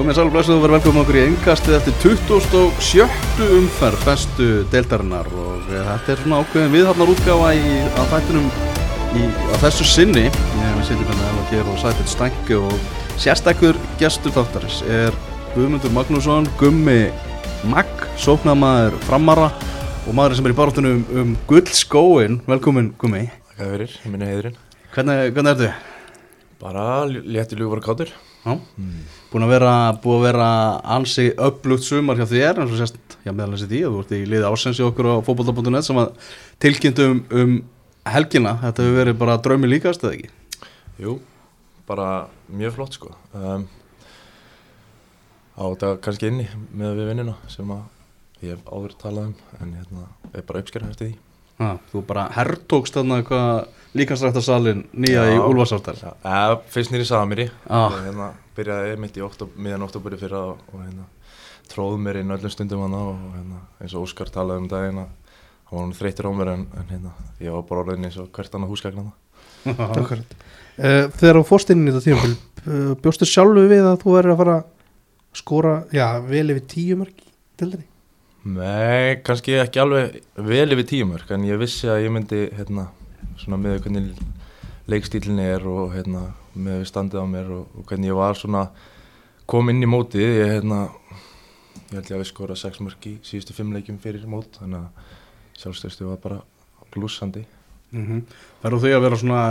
Komið sæl og blessuð og verið velkomum okkur í engastið eftir 27. umferð bestu deildarinnar og eh, þetta er svona ákveðin viðhafnar útgáfa í, á þættinum í, á þessu sinni ég við sittum hérna alveg hér og sætið stænki og sérstakkur gestur þáttarins er Guðmundur Magnússon Gummi Magg, sóknamaður framara og maður sem er í baróttunum um, um gullskóin velkomin Gummi Takk fyrir, ég minni heiðurinn Hvernig, hvernig ertu? Bara létti ljúfur kátur Já, búin að vera, búið að vera ansi upplugt sumar hjá þér eins og sérst, já meðal þessi því að þú ert í liði ásensi okkur á fótbolta.net sem að tilkynnt um, um helgina, þetta hefur verið bara draumi líkast eða ekki? Jú, bara mjög flott sko. Um, Á þetta kannski inni með við vinnina sem að ég hef áður talað um en hérna er bara uppskerð eftir því. Ha, þú bara herrtókst þarna eitthvað líkansræktarsalinn nýja í Já. Úlfarsartal Já, eða, Fyrst nýri Samiri Já. Ég, hérna, Byrjaði mitt í oktob, miðan oktober í fyrra og, og hérna tróð mér inn öllum stundum hana og hérna, eins og Óskar talaði um daginn að hann var hann þreytur á mér en, en hérna ég var bara orðin eins og hvert annað húsgagn hana Akkurat. Uh, þegar þú fórst inn í þetta tímabil uh, bjóstu sjálfu við að þú verður að fara að skora, já, vel yfir tíu mörg í dildinni? Nei, kannski ekki alveg vel yfir tíumörk en ég vissi að ég myndi hérna, svona með hvernig leikstílinni er og hérna, með standið á mér og, og hvernig ég var svona kom inn í mótið. Ég, hérna, ég held ég að við skora 6 mörk í síðustu 5 leikjum fyrir mót þannig að sjálfstöðstu var bara blúsandi Mm -hmm. Verður þau að vera svona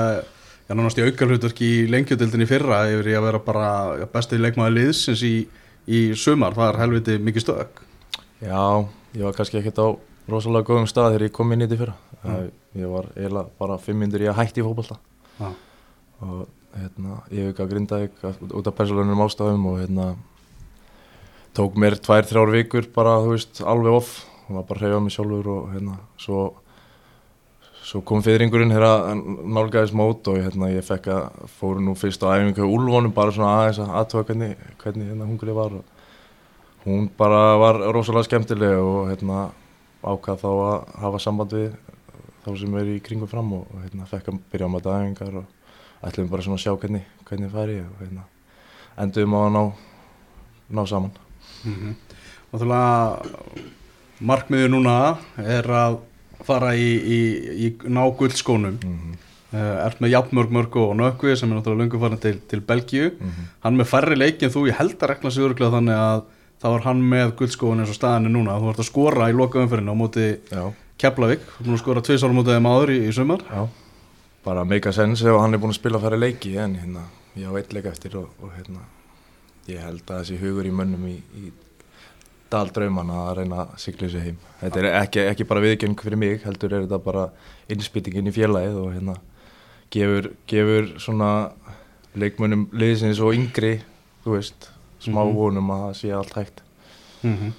já, nánast í aukarhlutverk í lengjadildinni fyrra? Yfir í að vera bara já, besti leikmaður liðsins í, í sumar, það er helviti mikið stöðak Já, ég var kannski ekkert á rosalega góðum stað þegar ég kom inn í þetta fyrra. Mm. Ég var eiginlega bara 5 minnur í að hætti í fótbolta Já. og hérna, ég hef ekki að grinda út af persónunum ástæðum og hérna tók mér tvær, þrjár vikur bara, þú veist, alveg off og var bara að hreyfa mig sjálfur og hérna, svo svo kom fyrringurinn hérna nálgæðis mót og hérna ég fekk að fóru nú fyrst á æfingu í Úlfónum bara svona aðeins að aðtöfa hvernig, hvernig hérna hungrið var og hún bara var rosalega skemmtileg og hérna ákvað þá að hafa samband við þá sem er í kringum fram og, hérna fekk að byrja á maður æfingar og ætlum bara svona að sjá hvernig, hvernig færi og hérna enduðum á að ná, ná saman. Mm -hmm. og þú markmiður núna er að fara í, í, í ná guldskónum mm -hmm. uh, ert með jafnmörg mörg og nökkvi sem er náttúrulega lungu farin til, til Belgíu. Hann með færri leiki en þú ég held að rekla sig öruglega þannig að þá er hann með guldskóin eins og staðinu núna. Þú ert að skora í loka umferðinu á móti Já, Keflavík, þú ert búin að skora tviðsára mótið þeim áður í, í sumar já bara make a sense ef hann er búin að spila færri leiki en hérna, ég á eitt leik eftir og, og hérna, ég held að þessi hugur í mönnum í, í daldrauman að reyna að sigla þessu heim þetta er ekki, ekki bara viðgjörn fyrir mig heldur er þetta bara innspýtingin í félagið og hérna gefur, gefur svona leikmönnum liðsins og yngri þú veist, smá Mhm. vonum að það sé allt hægt mm -hmm.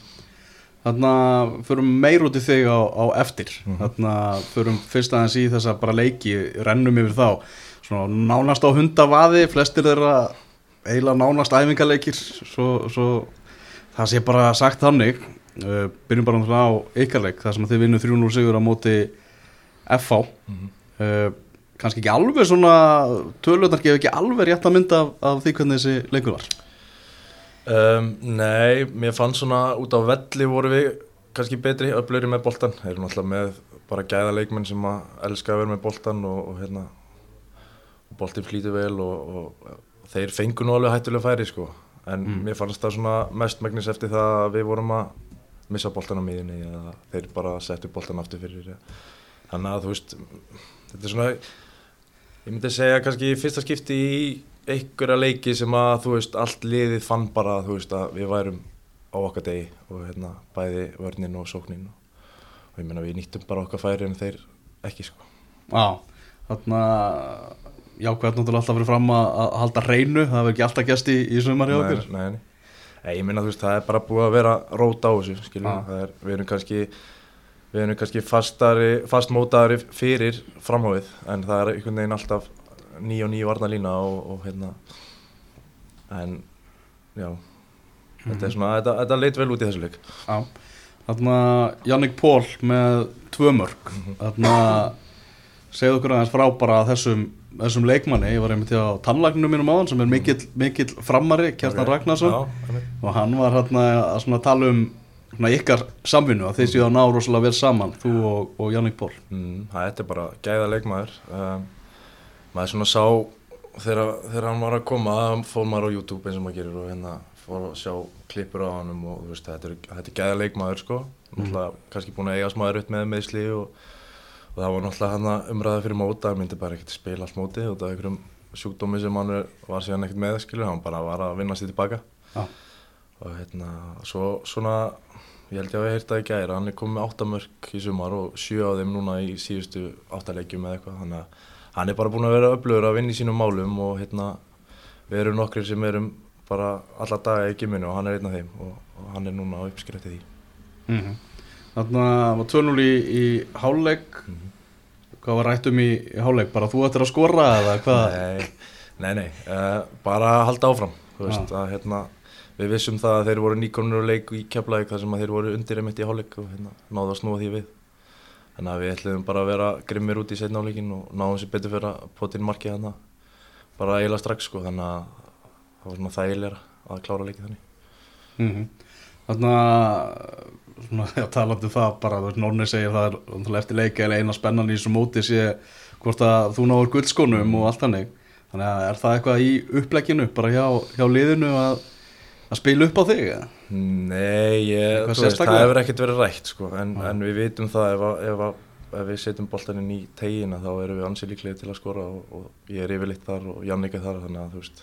Þannig að förum meir út í þig á, á eftir. Mhm. Þannig að förum fyrst aðeins í þessa bara leiki rennum yfir þá. Svona nánast á hundavaði flestir þeirra eiginlega nánast æfingaleikir svo, svo það sé bara sagt þannig. Uh, byrjum bara náttúrulega á ykarleik þar sem þið vinnum 3-0 sigur á móti FH uh, kannski ekki alveg svona tölvöldar gefa ekki alveg rétt að mynda af, af því hvernig þessi leikur var Um, nei, mér fann svona út á velli voru við kannski betri öflöri með boltan þeir eru náttúrulega með bara gæða leikmenn sem að elska að vera með boltan og, og hérna og boltin flýtur vel og, og, og þeir fengu nú alveg hættulega færi sko. En Mm. mér fannst það svona mest megnis eftir það að við vorum að missa boltan á miðinni eða þeir bara settu boltan aftur fyrir þannig að þú veist þetta er svona ég myndi segja kannski fyrsta skipti í einhverja leiki sem að þú veist allt liðið fann bara þú veist að við værum á okkar degi og hérna bæði vörnin og sóknin og, og ég meina við nýttum bara okkar færi en þeir ekki sko. Já, þarna jákvæmt náttúrulega alltaf fyrir fram að, að halda hreinu, það hefur ekki alltaf gæst í, í sumar hjá okkur. nei, nei, nei. Ég meina þú veist það er bara búið að vera rót á þessu skiljum, er, við erum kannski við erum kannski fastmótaðari fyrir framhóið en það er einhvern veginn alltaf ný og ný varnalína og, og hérna. En já þetta er svona, þetta, þetta leit vel út í þessu leik. Já, þarna Jannik Pól með tvö mörg Mhm. þarna segðu okkur aðeins frá bara þessum, þessum leikmanni, ég var einmitt á tannlagnum mínum áðan sem er mikill, mikill framari, Kjartan Ok. Ragnarsson. Já, og hann var hérna að tala um ykkar samvinnu að þeir séu að ná rosalega vel saman, þú og, og Jannik Ból Mm, það er bara gæða leikmaður um, maður svona sá þegar, þegar hann var að koma þá fór maður á YouTube eins og maður gerir og hérna fór að sjá klippur á hann og veist, þetta er, þetta er gæða leikmaður sko. Náttúrulega kannski búin að eiga smaður upp með meðsli og, og það var náttúrulega hann umræða fyrir móta hann myndi bara ekkert spila allt móti og það er einhverjum sjúkdómi sem hann var síðan ekkert með skilur, hann bara var að vinna sér tilbaka. Já. og hérna svo svona ég held ég að við heyrta í gæri hann er komið með 8 mörg í sumar og 7 á þeim núna í síðustu 8 leikjum eða eitthvað þannig að hann er bara búin að vera öflugur að vinna í sínum málum og hérna við erum nokkrir sem erum bara alla daga í gimminu og hann er einn af þeim og, og hann er núna á uppskriftið því. Mm Þannig að var 2-0 í, í hálfleik. Hvað var rætt um í, í hálfleik, bara þú ættir að skora eða hvað? Nei, nei, nei. Uh, bara að halda áfram þú veist, að, hérna, við vissum það að þeir voru nýkonur og leik í keflavík þar sem að þeir voru undir einmitt í hálfleik og hérna, náðu að snúa því við þannig að við ætlum bara að vera grimmir út í setna áleikin og náðum sér betur fyrir að potin markið hérna bara eiginlega strax sko þannig að það var svona þægilega að klára leikið þannig. Mm Þannig að svona, já, talandi um það bara, þú veist, Norni segir það er eftir leika eða eina spennan í þessu móti sé hvort að þú náður guldskónum og allt hannig þannig að er það eitthvað í upplegginu bara hjá, hjá liðinu að, að spila upp á þig eða? Nei, ég, veist, það hefur ekkert verið rætt sko, en, Já. en við vitum það ef, að- ef, að- ef við setjum boltaninn í tegina þá erum við ansið líklega til að skora og, og ég er yfirleitt þar og Jannik er þar þannig að þú veist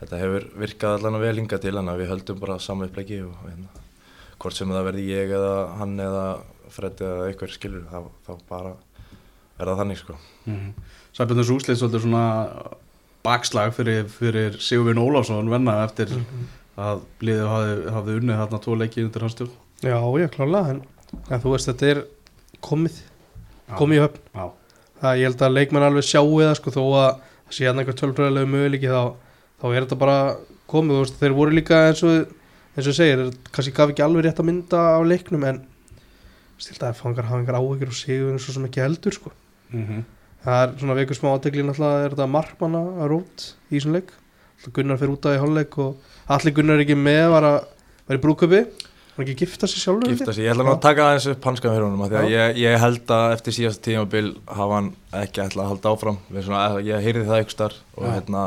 þetta hefur virkað allan að vel hinga til en við höldum bara sama uppleggi og hérna, hvort sem það verði ég eða hann eða Freddi eða eitthvað skilur þá, þá bara er það þannig sko Mm -hmm. Sæbjörnus úslið svolítið svona bakslag fyrir, fyrir Sigurvin Ólafsson venna eftir að liðið hafði, hafði unnið þarna tvo leiki undir hans stjórn. Já, já, klálega en, en þú veist, þetta er komið. Komið í höfn. Já, það ég held að leikmenn alveg sjáu það sko, þó að það sé hann einhver tölfræðilegu möguleiki þá, þá er þetta bara komið. Þú veist, þeir voru líka eins og eins og segir, kannski gaf ekki alveg rétt að mynda á leiknum en stilt að fangar hafa einhver áhyggjur og sigur eins og sem ekki heldur sko. mm það er svona veikur smá átegli náttúrulega er þetta markmanna að rót í þessum leik? Alltaf Gunnar fyrir út af í hálfleik og allir Gunnar er ekki með var að vera í brúköpi hann ekki gifta sig sjálfur? Gifta sig, ég ætla nú að taka aðeins upp hanskan fyrir honum því að ég, ég held að eftir síðast tímabil hafa hann ekki ætla að halda áfram. Svona, ég heyrði það ykkur starf og Já. hérna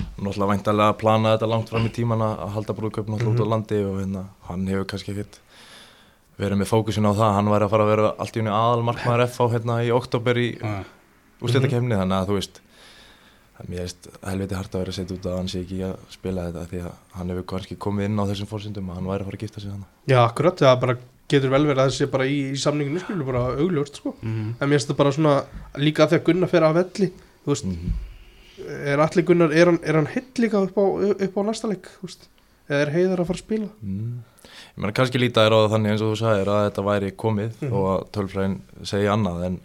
náttúrulega væntalega að plana þetta langt fram í tíman að að halda brúðköp náttúrulega út á landi og hérna, hann hefur kannski ekkert verið með fókusin á það, hann væri að fara að vera allt í unni aðal markmaður F á hérna í oktober í Já. úrslitakefni þannig að þú veist mér veist helviti hart að vera að setja út að hann sé ekki að spila þetta því að hann hefur kannski komið inn á þessum fórsendum að hann væri að fara að gifta sig þannig Já, akkurat, það bara getur vel verið að það sé bara í, í samninginu skilur bara augljóst sko. Mm en mér finnst það bara svona líka að því að Gunnar fer af velli þú veist, -hmm. er allir Gunnar er hann, er hann heill líka upp á, upp á næsta leik þú veist, eða er heiðar að fara að spila Mm. Ég meina kannski líta þér á það þannig eins og þú sagðir að þetta væri komið Mhm. og að tölfræðin segi annað en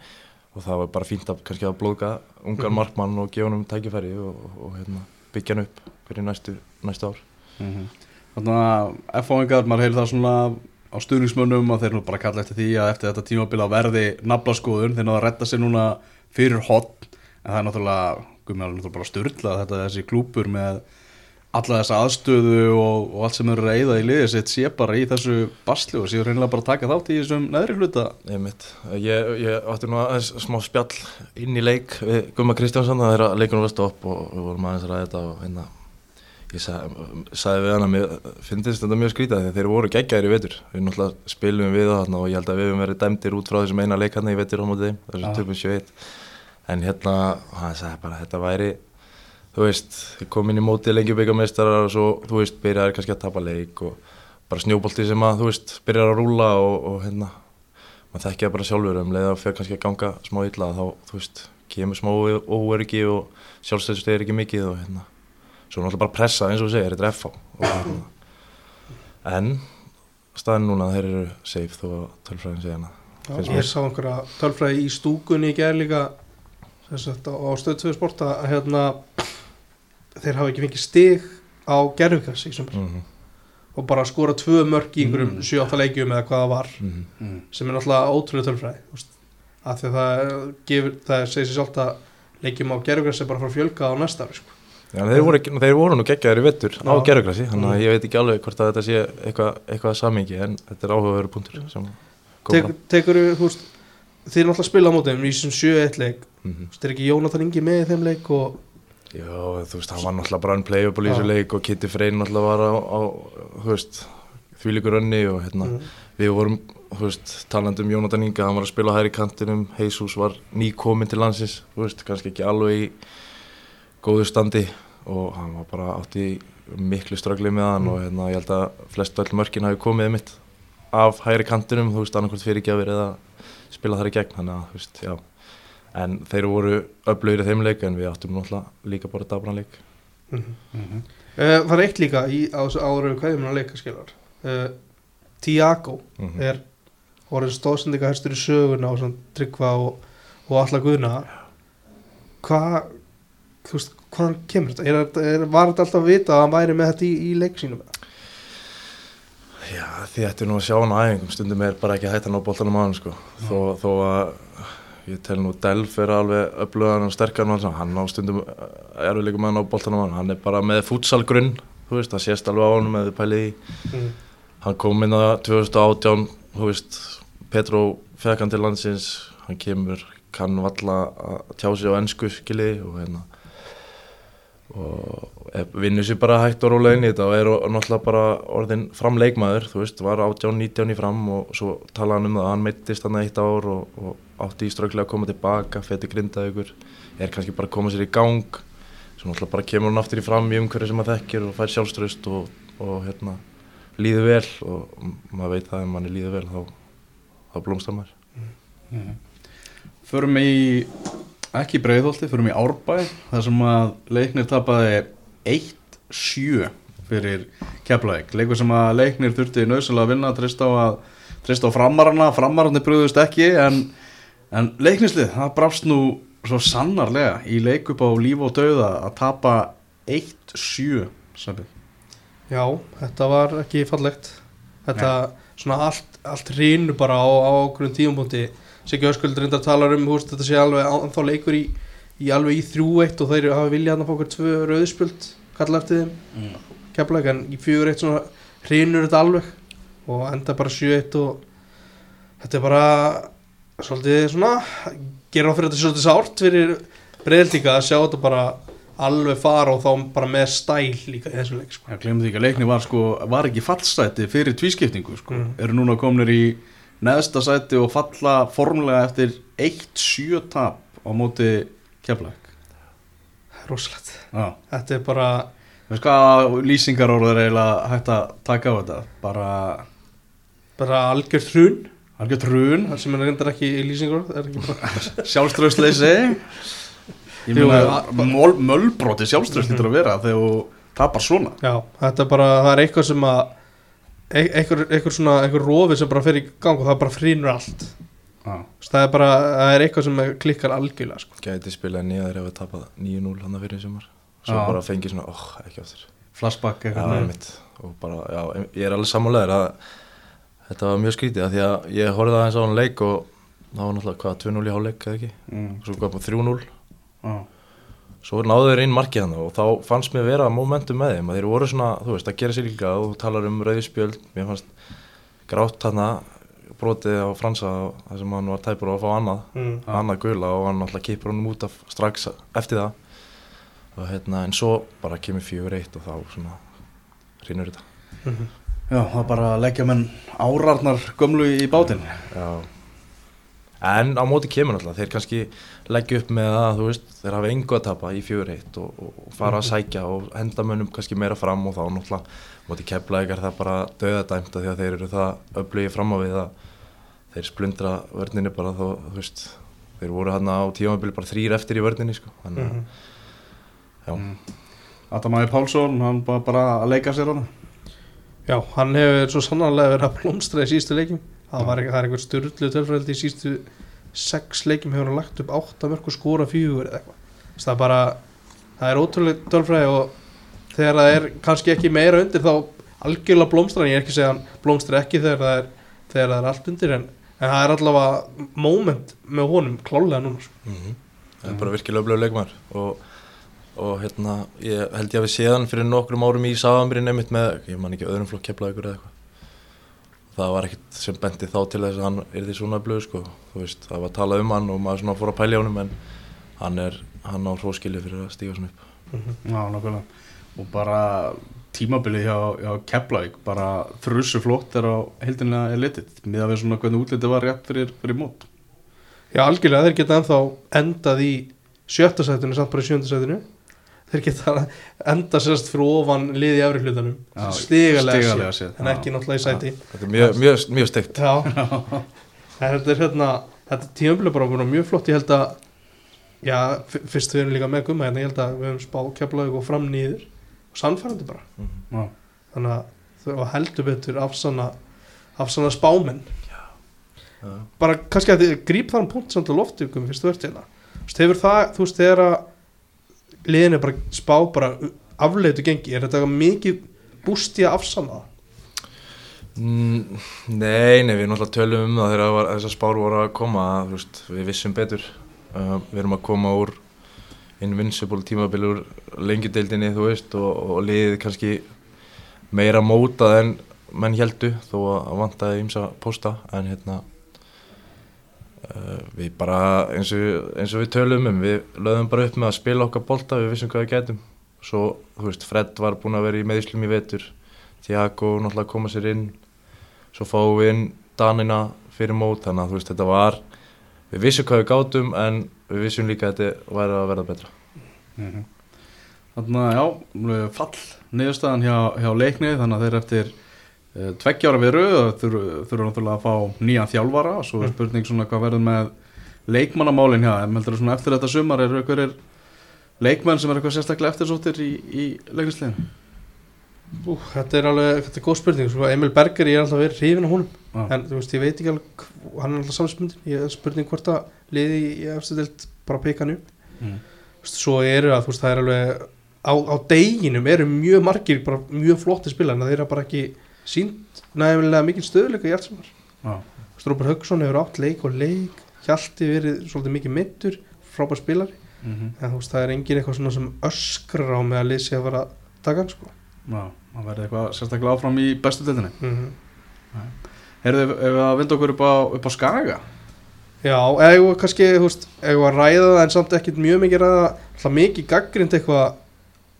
og það var bara fínt að að blóðka ungar Mhm. markmann og gefa honum tækifæri og, og, og hérna, byggja hann upp fyrir næstu, næstu ár. -hmm. Þannig að F-fáingar, maður heyrir það svona á stuðningsmönnum að þeir nú bara kalla eftir því að eftir þetta tímabila verði naflaskoðun þeir náðu að redda sér núna fyrir hot en það er náttúrulega, náttúrulega bara styrla þetta þessi klúpur með alla þessa aðstöðu og, og allt sem eru reyða í liðið sitt sé bara í þessu basli og séu reynilega bara að taka þátt í þessum neðri hluta. Ég, mitt, ég, ég átti nú aðeins smá spjall inn í leik við Gumma Kristjánsson að leikunum var stopp og við vorum aðeins að ræða þetta og hérna ég sagði, sagði við hann að mér finnst þetta mjög skrítið þegar þeir voru geggjaðir í vetur. Við náttúrulega spilum við það og ég held að við hefum verið dæmdir út frá þessum eina leik hann í vetur á mótið þeim, þessum þú veist, þið kom inn í mótið lengjubíkameistarar og svo, þú veist, byrjaði kannski að tapa leik og bara snjóbolti sem að, þú veist, byrjar að rúla og, og hérna, maður þekkja bara sjálfur um leið að fyrir kannski að ganga smá illa þá, þú veist, kemur smá óöryggi og sjálfstæðstöð er ekki mikið og hérna, svo náttúrulega bara pressa eins og segir, þetta er FH og hérna, en staðin núna þeir eru safe þó að tölfræðin segja hana. Finnst ég sá einhverja tölfræði í stúkunni í gerð líka sem sagt, á, stöðtöðu sport að hérna, þeir hafa ekki fengið stig á gerðugas í sumar mm og bara skora tvö mörk í einhverjum Mm. 7-8 leikjum eða hvað það var -hmm. mm. sem er náttúrulega ótrúlega tölfræði af því að það gefur, það segir sér sjálft að leikjum á gerðugræs er bara að fara að fjölga á næsta ári sko. Já, þeir, voru, þeir voru nú geggjaðir í vettur á gerðugrassi, þannig að Mm. ég veit ekki alveg hvort að þetta sé eitthvað, eitthvað samingi en þetta er áhugaveru punktur Tek, tekur þú veist er náttúrulega spila á móti í þessum 7-1 leik Mhm. Þú veist, er ekki Jónatan Ingi með í þeim leik og Já, þú veist, hann var náttúrulega bara unplayable í þessu leik og Kitty Freyr náttúrulega var á, á veist, þvílíkur önni og hérna, mm. við vorum, þú veist, talandi um Jónatan Inga, hann var að spila hær í kantinum, Jesus var nýkominn til landsins, þú veist, kannski ekki alveg í góðu standi og hann var bara átt í miklu ströggli með hann Mm. og hérna, ég held að flest öll mörkin hafi komið mitt af hægri kantinum, þú veist, annarkvæmt fyrirgjafir eða spila þar í gegn, þannig að, þú veist, já. En þeir voru öflugir í þeim leik en við áttum náttúrulega líka bara dabran leik. Mm. Mhm. Uh, það er eitt líka í, á þessu er mér að leika skilar uh, Tiago Mm er orðin stóðsendinga herstur í söguna og svona tryggva og, og alla guðna hvað þú veist, hvaðan kemur þetta er, þetta- er, var þetta alltaf að vita að hann væri með þetta í, í leik sínum Já, því ættu nú að sjá hann á æfingum, stundum er bara ekki að ná boltanum á hann sko. Þó, þó að ég tel nú Delf er alveg öflugan og sterkar með hann, hann á stundum erfiðleikum að ná boltanum á hann, hann er bara með futsalgrunn, þú veist, það sést alveg á hann með pælið í. mm. Hann kom inn að 2018, þú veist, Petró fekk hann til landsins, hann kemur, kann valla að tjá sig á ennsku skiljiði og hérna og vinnur sér bara hægt og rólega inn í þetta og er náttúrulega bara orðin framleikmaður, þú veist, var 18-19 í fram og svo talaði hann um það að hann meittist hann eitt ár og, og átti í strögglega að koma tilbaka, feti grindaði ykkur er kannski bara að koma sér í gang svo náttúrulega bara kemur hann aftur í fram í umhverju sem hann þekkir og fær sjálfströst og, og hérna líður vel og maður veit það ef manni líður vel þá, þá blómstar maður Mhm. Förum í ekki breiðholti, förum í Árbæ þar sem að leiknir tapaði 1-7 fyrir Keflavík, leikur sem að leiknir þurfti nöðsynlega að vinna, treyst á að treyst á framarana, framararnir bröðust ekki en, en leiknislið það brást nú svo sannarlega í leik upp á líf og dauða að tapa 1-7 Sæbjörn. já, þetta var ekki fallegt. Þetta svona allt, allt rínu bara á, á okkurum tíumbúndi Siggi Öskuldur reyndar talar um húst, þetta sé alveg ánþá leikur í, í alveg í 3-1 og þeir hafa viljað að fá okkur tvö rauðspjöld kalla eftir þeim Mm. keflag en í 4-1 svona hreinur þetta alveg og enda bara 7-1 og þetta er bara svolítið svona gera á fyrir þetta svolítið sárt fyrir breyðlíka að sjá þetta bara alveg fara og þá bara með stæl líka í þessum leik sko. Því ekki að leikni var sko, var ekki fallstætti fyrir tvískiptingu sko. Mm. Eru núna komnir í neðsta sæti og falla formulega eftir 1-7 tap á móti Keflæk. rosalegt Já. þetta er bara hvað lýsingar orður eiginlega hægt að taka á þetta? Bara bara algjör hrun algjör trun, það sem er reyndar ekki í lýsingur sjálfströðsleysi. Ég meina, a- mól, mölbroti sjálfströðs lítur að vera þegar þú tapar svona. já, þetta er bara, það er eitthvað sem að einhver, einhver svona, einhver rofi sem bara fer í gang og það bara frínur allt Já. það er bara, það er eitthvað sem klikkar algjörlega sko. gæti spilað nýjaður ef við tapað 9-0 hann fyrir sumar svo Já. bara fengið svona, óh, ekki aftur Flashback eitthvað. einmitt. og bara, já, ég er alveg sammálaður að þetta var mjög skrítið af því að ég horfði aðeins á hann leik og það var náttúrulega hvað, 2-0 í hálfleik eða ekki Mm. og svo kom 3-0 Já. Svo náðu þeir inn markið hann og þá fannst mér vera momentum með þeim að þeir voru svona, þú veist, að gera sér líka og þú talar um rauðspjöld, mér fannst grátt hann brotið á Fransa þar sem hann var tæpur á að fá annað mm. Annað gula og hann alltaf kipur honum út af strax eftir það og hérna, en svo bara kemur fjögur eitt og þá svona hrýnur þetta Mhm. Já, það er bara að leggja menn árarnar gömlu í bátinn. Já. En á móti kemur náttúrulega, þeir kannski leggja upp með að, veist, þeir hafa engu að tapa í fjögur heitt og, og, fara að sækja og henda mönnum kannski meira fram og þá náttúrulega móti keflaðikar það bara döðadæmt af því að þeir eru það öflugið fram á við að þeir splundra vörninni bara þá, þú veist, þeir voru hann á tímabili bara þrýr eftir í vörninni, sko, þannig að, Mhm. já, Mm. Adam Ægir Pálsson, hann bara, bara að leika sér hann. Já, hann hefur svo sannarlega verið að blómstra í sístu leikjum það, var, ekki- það er einhver styrlu tölfræðildi í sístu sex leikjum hefur hann lagt upp átta mörg og skora fjögur eða eitthvað það er bara, það er ótrúlega tölfræði og þegar það er kannski ekki meira undir þá algjörlega blómstra en ég er ekki að segja hann blómstra ekki þegar það er, þegar það er allt undir en en það er allavega moment með honum klálega núna sko. Mhm. Það er bara virkilega öflög leikmar og, og hérna, ég held ég að við séðan fyrir nokkrum árum í Sáðanbyrinn einmitt með, ég man ekki öðrum flokk keflaði ykkur eða eitthvað það var ekkert sem bendi þá til þess að hann er því svona öflög sko, þú veist, það var að tala um hann og maður svona fór að pælja honum en hann er, hann á hróskili fyrir að stíga svona upp. Já, nákvæmlega. Og bara tímabilið hjá, hjá Keflavík bara þrjussu flott er á heildinlega er litið miða við svona hvernig útlitið var rétt fyrir, fyrir mót. Já algjörlega þeir geta ennþá endað í sjötta sætinu samt bara í sjönda sætinu þeir geta enda sérst fyrir ofan liði efri hlutanum. Já, stigalega, séð, en já. ekki náttúrulega í sæti. Þetta er mjög, mjög, mjög steikt. Já, þetta er hérna þetta tímabilið bara búin mjög flott. Ég held að já, fyrst við erum líka með gumma hérna, ég held að við höfum spáð keflaug og fram nýður og sannfærandi bara. Já, þannig að þau var heldur betur afsanna afsanna spámenn. Já. bara kannski að þið gríp þann punkt samt að lofti ykkur fyrst þú ert hérna. Þú veist, hefur það, þú veist, þegar að liðinu bara spá bara afleitu gengi, er þetta mikið bústi að afsanna það? Mm, Nei, nei, við náttúrulega tölum um það þegar þessar spár voru að koma að, veist, við vissum betur uh, við erum að koma úr invincible tímabili úr lengjudeildinni, þú veist og, og liðið kannski meira mótað en menn heldu þó að vantaði ímsa pósta en hérna við bara eins og, eins og við tölum um við lögðum bara upp með að spila okkar bolta við vissum hvað við gætum. Svo, þú veist, Fred var búinn að vera í meðislum í vetur Tiago náttúrulega koma sér inn. Svo fáum við inn Danina fyrir mót þannig að þú veist þetta var við vissum hvað við gátum en við vissum líka að þetta væri að verða betra. Mhm. Þannig að já, fall niðurstaðan hjá, hjá leikni þannig að þeir eftir tveggjára við rauð þurfu þurfu náttúrulega að fá nýjan þjálfara. Og svo er spurning svona hvað verður með leikmannamálin hjá þeim. Heldur svona eftir þetta sumar eru einhverjir leikmenn sem er eitthvað sérstaklega eftirsóttir í, í leiknisleginu þetta er alveg, þetta er góð spurning. Emil Berger, ég er alltaf verið hrifin á honum. Já. en þú veist, ég veit ekki alveg hann er alltaf samspundin, ég er spurning hvort að liði í eftir deild bara peka upp. Mm. Þú svo eru að, þú veist, það er alveg á, á deginum eru mjög margir bara mjög flotti spila en þeir eru bara ekki sínt næmilega mikil sem var Já. Strópar Höggsson hefur átt leik og leik Hjalti verið svolítið mikið mittur frábær spilari, Mm en þú veist, það er engin eitthvað svona sem öskrar á með að lýsi að vera að taka hann sko. Já, það verður eitthvað sérstaklega áfram í bestu deildinni. Mm Heyrðu, ef við að vinda okkur upp á, upp á Skaga Já, eða kannski, þú veist, eða að ræða það en samt ekkit mjög mikið ræða alltaf mikið gaggrind eitthvað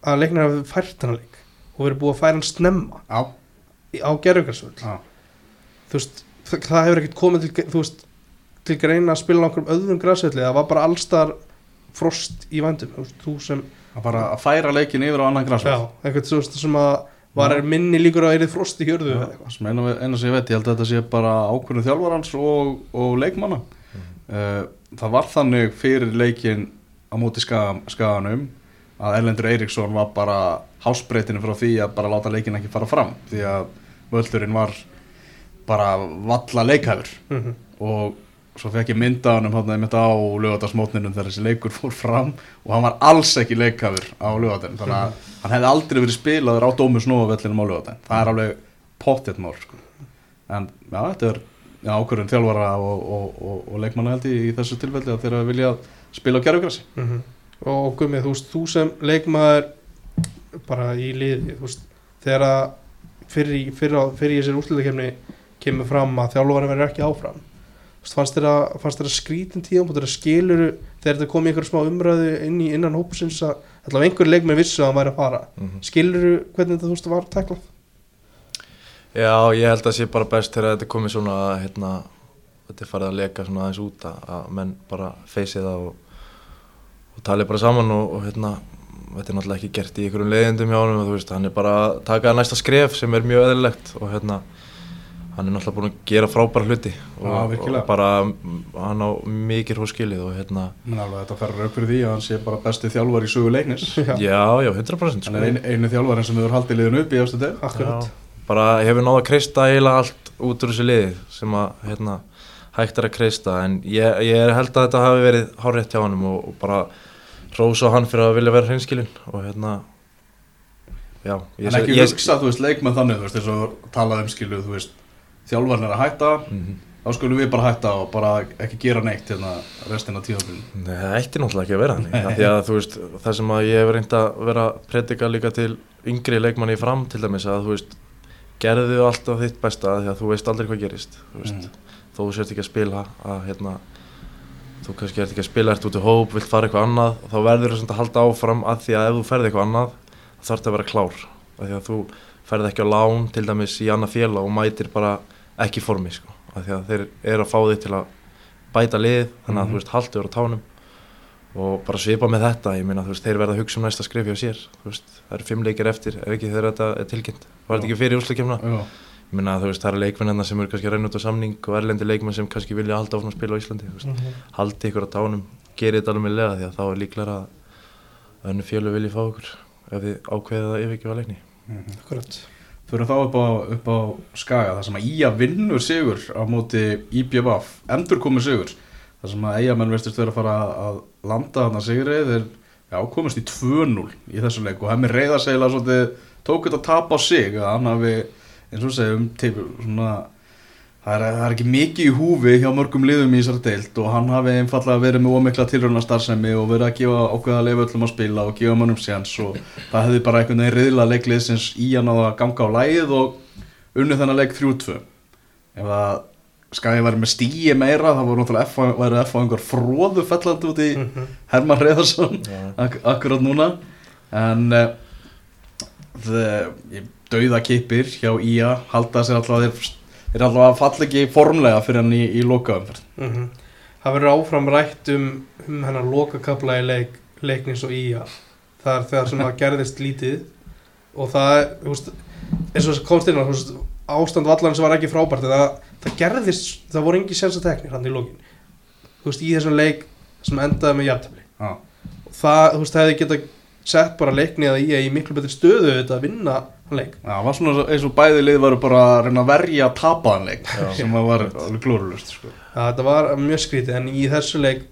að leiknar hafi fært hann leik og verið búið að færa hann snemma. Já, á gerðugarsvöld já, þú veist, það, það hefur ekkit komið til, þú veist, til greina að spila á einhverjum öðrum græsvelli, það var bara allstar frost í vændum, þú veist, þú sem að bara að færa leikin yfir á annan já, græsvöld eitthvað þú veist, sem að var Já. minni líkur á að erið frost í hjörðu eina, eina sem ég veit, ég held að þetta sé bara ákvörðu þjálfarans og, og leikmanna. Uh, Það var þannig fyrir leikin á móti skaga, skaganum að Erlendur Eiríksson var bara hásbreytinu frá því að bara láta leikin ekki fara fram því að völdurinn var bara valla leikhæfur Mhm. og svo fekk ég mynda hann um hann einmitt á lögatarsmótninum þegar þessi leikur fór fram og hann var alls ekki leikhæfur á lögatarinn þannig að hann hefði aldrei verið spilaður á dómu snóðavellinum á lögatarinn það er alveg pottet mál sko. en já, þetta er já, ákvörðun þjálfara og, og, og, og leikmanna held ég í þessu tilfelli að þeirra vilja spila á gerfugrassi Mhm. og gummið, þú veist, þú sem leikmaður bara í liði þú veist, þegar að fyrir, fyrir, fyrir í þessari úrslutakefni kemur fram að þjálfari verður ekki áfram. Fannst þér að, að skrítin tíðan þegar skiluru, þegar þetta kom í einhver smá umræðu inn í innan hópusins að allavega einhver leikmenn vissu að hann væri að fara. Mhm. skiluru hvernig þetta þú veist var tæklað Já, ég held að sé bara best þegar þetta komið svona að hérna, þetta er farið að leka svona aðeins út að, að menn bara feysi það og, og tali bara saman og, og hérna, þetta er náttúrulega ekki gert í einhverjum leiðindum hjá honum veist, hann er bara að taka næsta skref sem er mjög eðlilegt og hérna, hann er náttúrulega búin að gera frábæra hluti og, virkilega. og bara hann á mikið hóskilið og hérna, alveg þetta ferur upp fyrir því að hann sé bara besti þjálfar í sögu leiknis Já. já, já, 100% hann er ein, einu þjálfarinn sem hefur haldið liðin upp í eftir deg akkurat, bara hefur náða að kreista eiginlega allt út úr þessu liði sem að hérna, hægt er að kreista en ég, ég held að þetta hafi verið hárétt hjá honum og, og bara rósa hann fyrir að vilja vera hreinskilinn og hérna já, ég, en ekki ég, hugsa, þú veist, leikmenn þannig þú veist, þess að talað um skilu, þú veist þjálfarinn er að hætta Mhm. þá skulum við bara hætta og bara ekki gera neitt hérna restina tíðanbílun Nei, það ætti náttúrulega ekki að vera þannig því að þú veist, það sem að ég hef reynd að vera predika líka til yngri leikmanni í fram til dæmis að þú veist gerðu alltaf þitt besta því að þú veist aldrei hvað gerist þú veist, þó þú sért ekki að spila að hérna þú kannski ert ekki að spila, ert út í hóp, vilt fara eitthvað annað þá verður þú að halda áfram að því að ef þú ferði eitthvað annað þá þarf að vera klár. Af því að þú ferði ekki á lán til dæmis í annað félag og mætir bara ekki formi sko. af því að þeir eru að fá þig til að bæta lið þannig að Mhm. þú veist haldur á tánum. Og bara svipa með þetta ég meina þú veist þeir verða að hugsa um næsta skrif hjá sér. Veist það eru fimm leikir eftir ef ekki þegar þetta er tilkynnt? Var þetta ekki fyrir úrslækjumna Þú veist það eru leikmenn sem eru kannski að reyna út á samning og erlendi leikmenn sem kannski vilja halda áfram að spila á Íslandi veist. Haldi ykkur á tánum gerið þetta alveg með lega því að þá er líklega að önnu fjölu vilji fá ykkur ef þið ákveðið að yfirgefa leikni. Akkurat. Fyrir þá upp á, upp á skaga þar sem að Ía vinnur sigur á móti IBVF, endur komur sigur þar sem að Eyjamenn veistist vera að fara að landa þarna sigrið þeir já, komast í 2-0 í þessu leik og hemmi reyða segla svolítið tók þetta tap á sig að hann hafi eins og segjum það, er, það er ekki mikið í húfi hjá mörgum liðum í þessari deild og hann hafi einfallega verið með ómikla tilröna starfsemi og verið að gefa ákveða leifu öllum að spila og gefa mannum séns og það hefði bara einhvern veginn riðla leiklið sem í hann á að ganga á lægið og unnið þennan leik 3-2 ef að skæði væri með stíi meira það voru náttúrulega F, væri F á einhver fróðu fellandi út í Mhm. Herman Reyðarsson Já. ak akkurat núna en uh, dauða kipir hjá IA halda sér alltaf þeir, þeir alltaf að falla ekki formlega fyrir hann í, í lokaumferð. Mhm. Það verður áfram rætt um, um hennar lokakabla í leik, leiknins og ía. Það er þegar sem það gerðist lítið. Og það er, eins og þess að komst inn á, ástand vallarins var ekki frábært það, það gerðist, það voru engi sensa teknir hann í lokin. Veist, í þessum leik sem endaði með Já. og það, þú veist, hefði geta sett bara leikni að ía í miklu betri stöðu þetta að vinna leik. Já, það var svona eins og bæði lið varu bara að reyna að verja tapaðan leik Já. sem að var alveg glórulust sko. að þetta var mjög skrítið en í þessu leik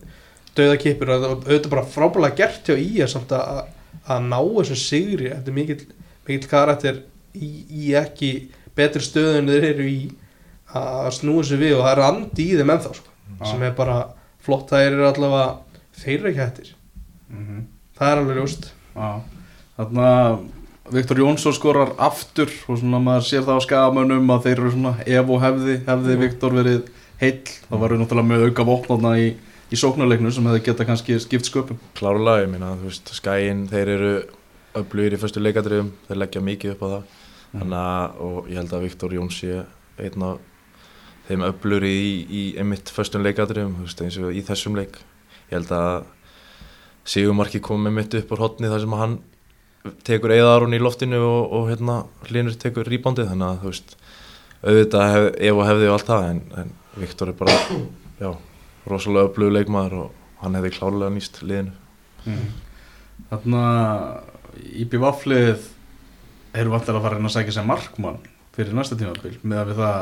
döða kipur og auðvitað bara frábælega gert hjá í samt að, að ná þessu sigri. Eftir mikill, mikill karakter í, í ekki betri stöðu en þeir eru í að snúa þessu við og það er andi í þeim ennþá sko, sem er bara flott það eru allavega þeir eru ekki hættir mm það er alveg ljóst. Já, þarna Viktor Jónsson skorar aftur og svona maður sér það á skagamönnum að þeir eru svona ef og hefði, hefði Viktor verið heill, þá varu náttúrulega með auka vopnaðna í, í sóknarleiknu sem hefði geta kannski skipt sköpum. Klárlega, ég meina, þú veist, skæin þeir eru öflugir í fyrstu leikadröfum þeir leggja mikið upp á það. Þannig að, og ég held að Viktor Jón sé einn af þeim öflugir í, í einmitt fyrstum leikadröfum, þú veist, eins og í þessum leik. Ég held að Sigumarki kom einmitt upp úr hotni þar sem hann tekur eðarún í loftinu og, og hérna hlinur tekur rýbándið þannig að þú veist auðvitað hef, ef og hefði og allt það en, en Viktor er bara já, rosalega öflugur leikmaður og hann hefði klárlega nýst liðinu mm. Þarna Íbí Vaflið eru vantar að fara inn að sækja sér markmann fyrir næsta tímabil með að við það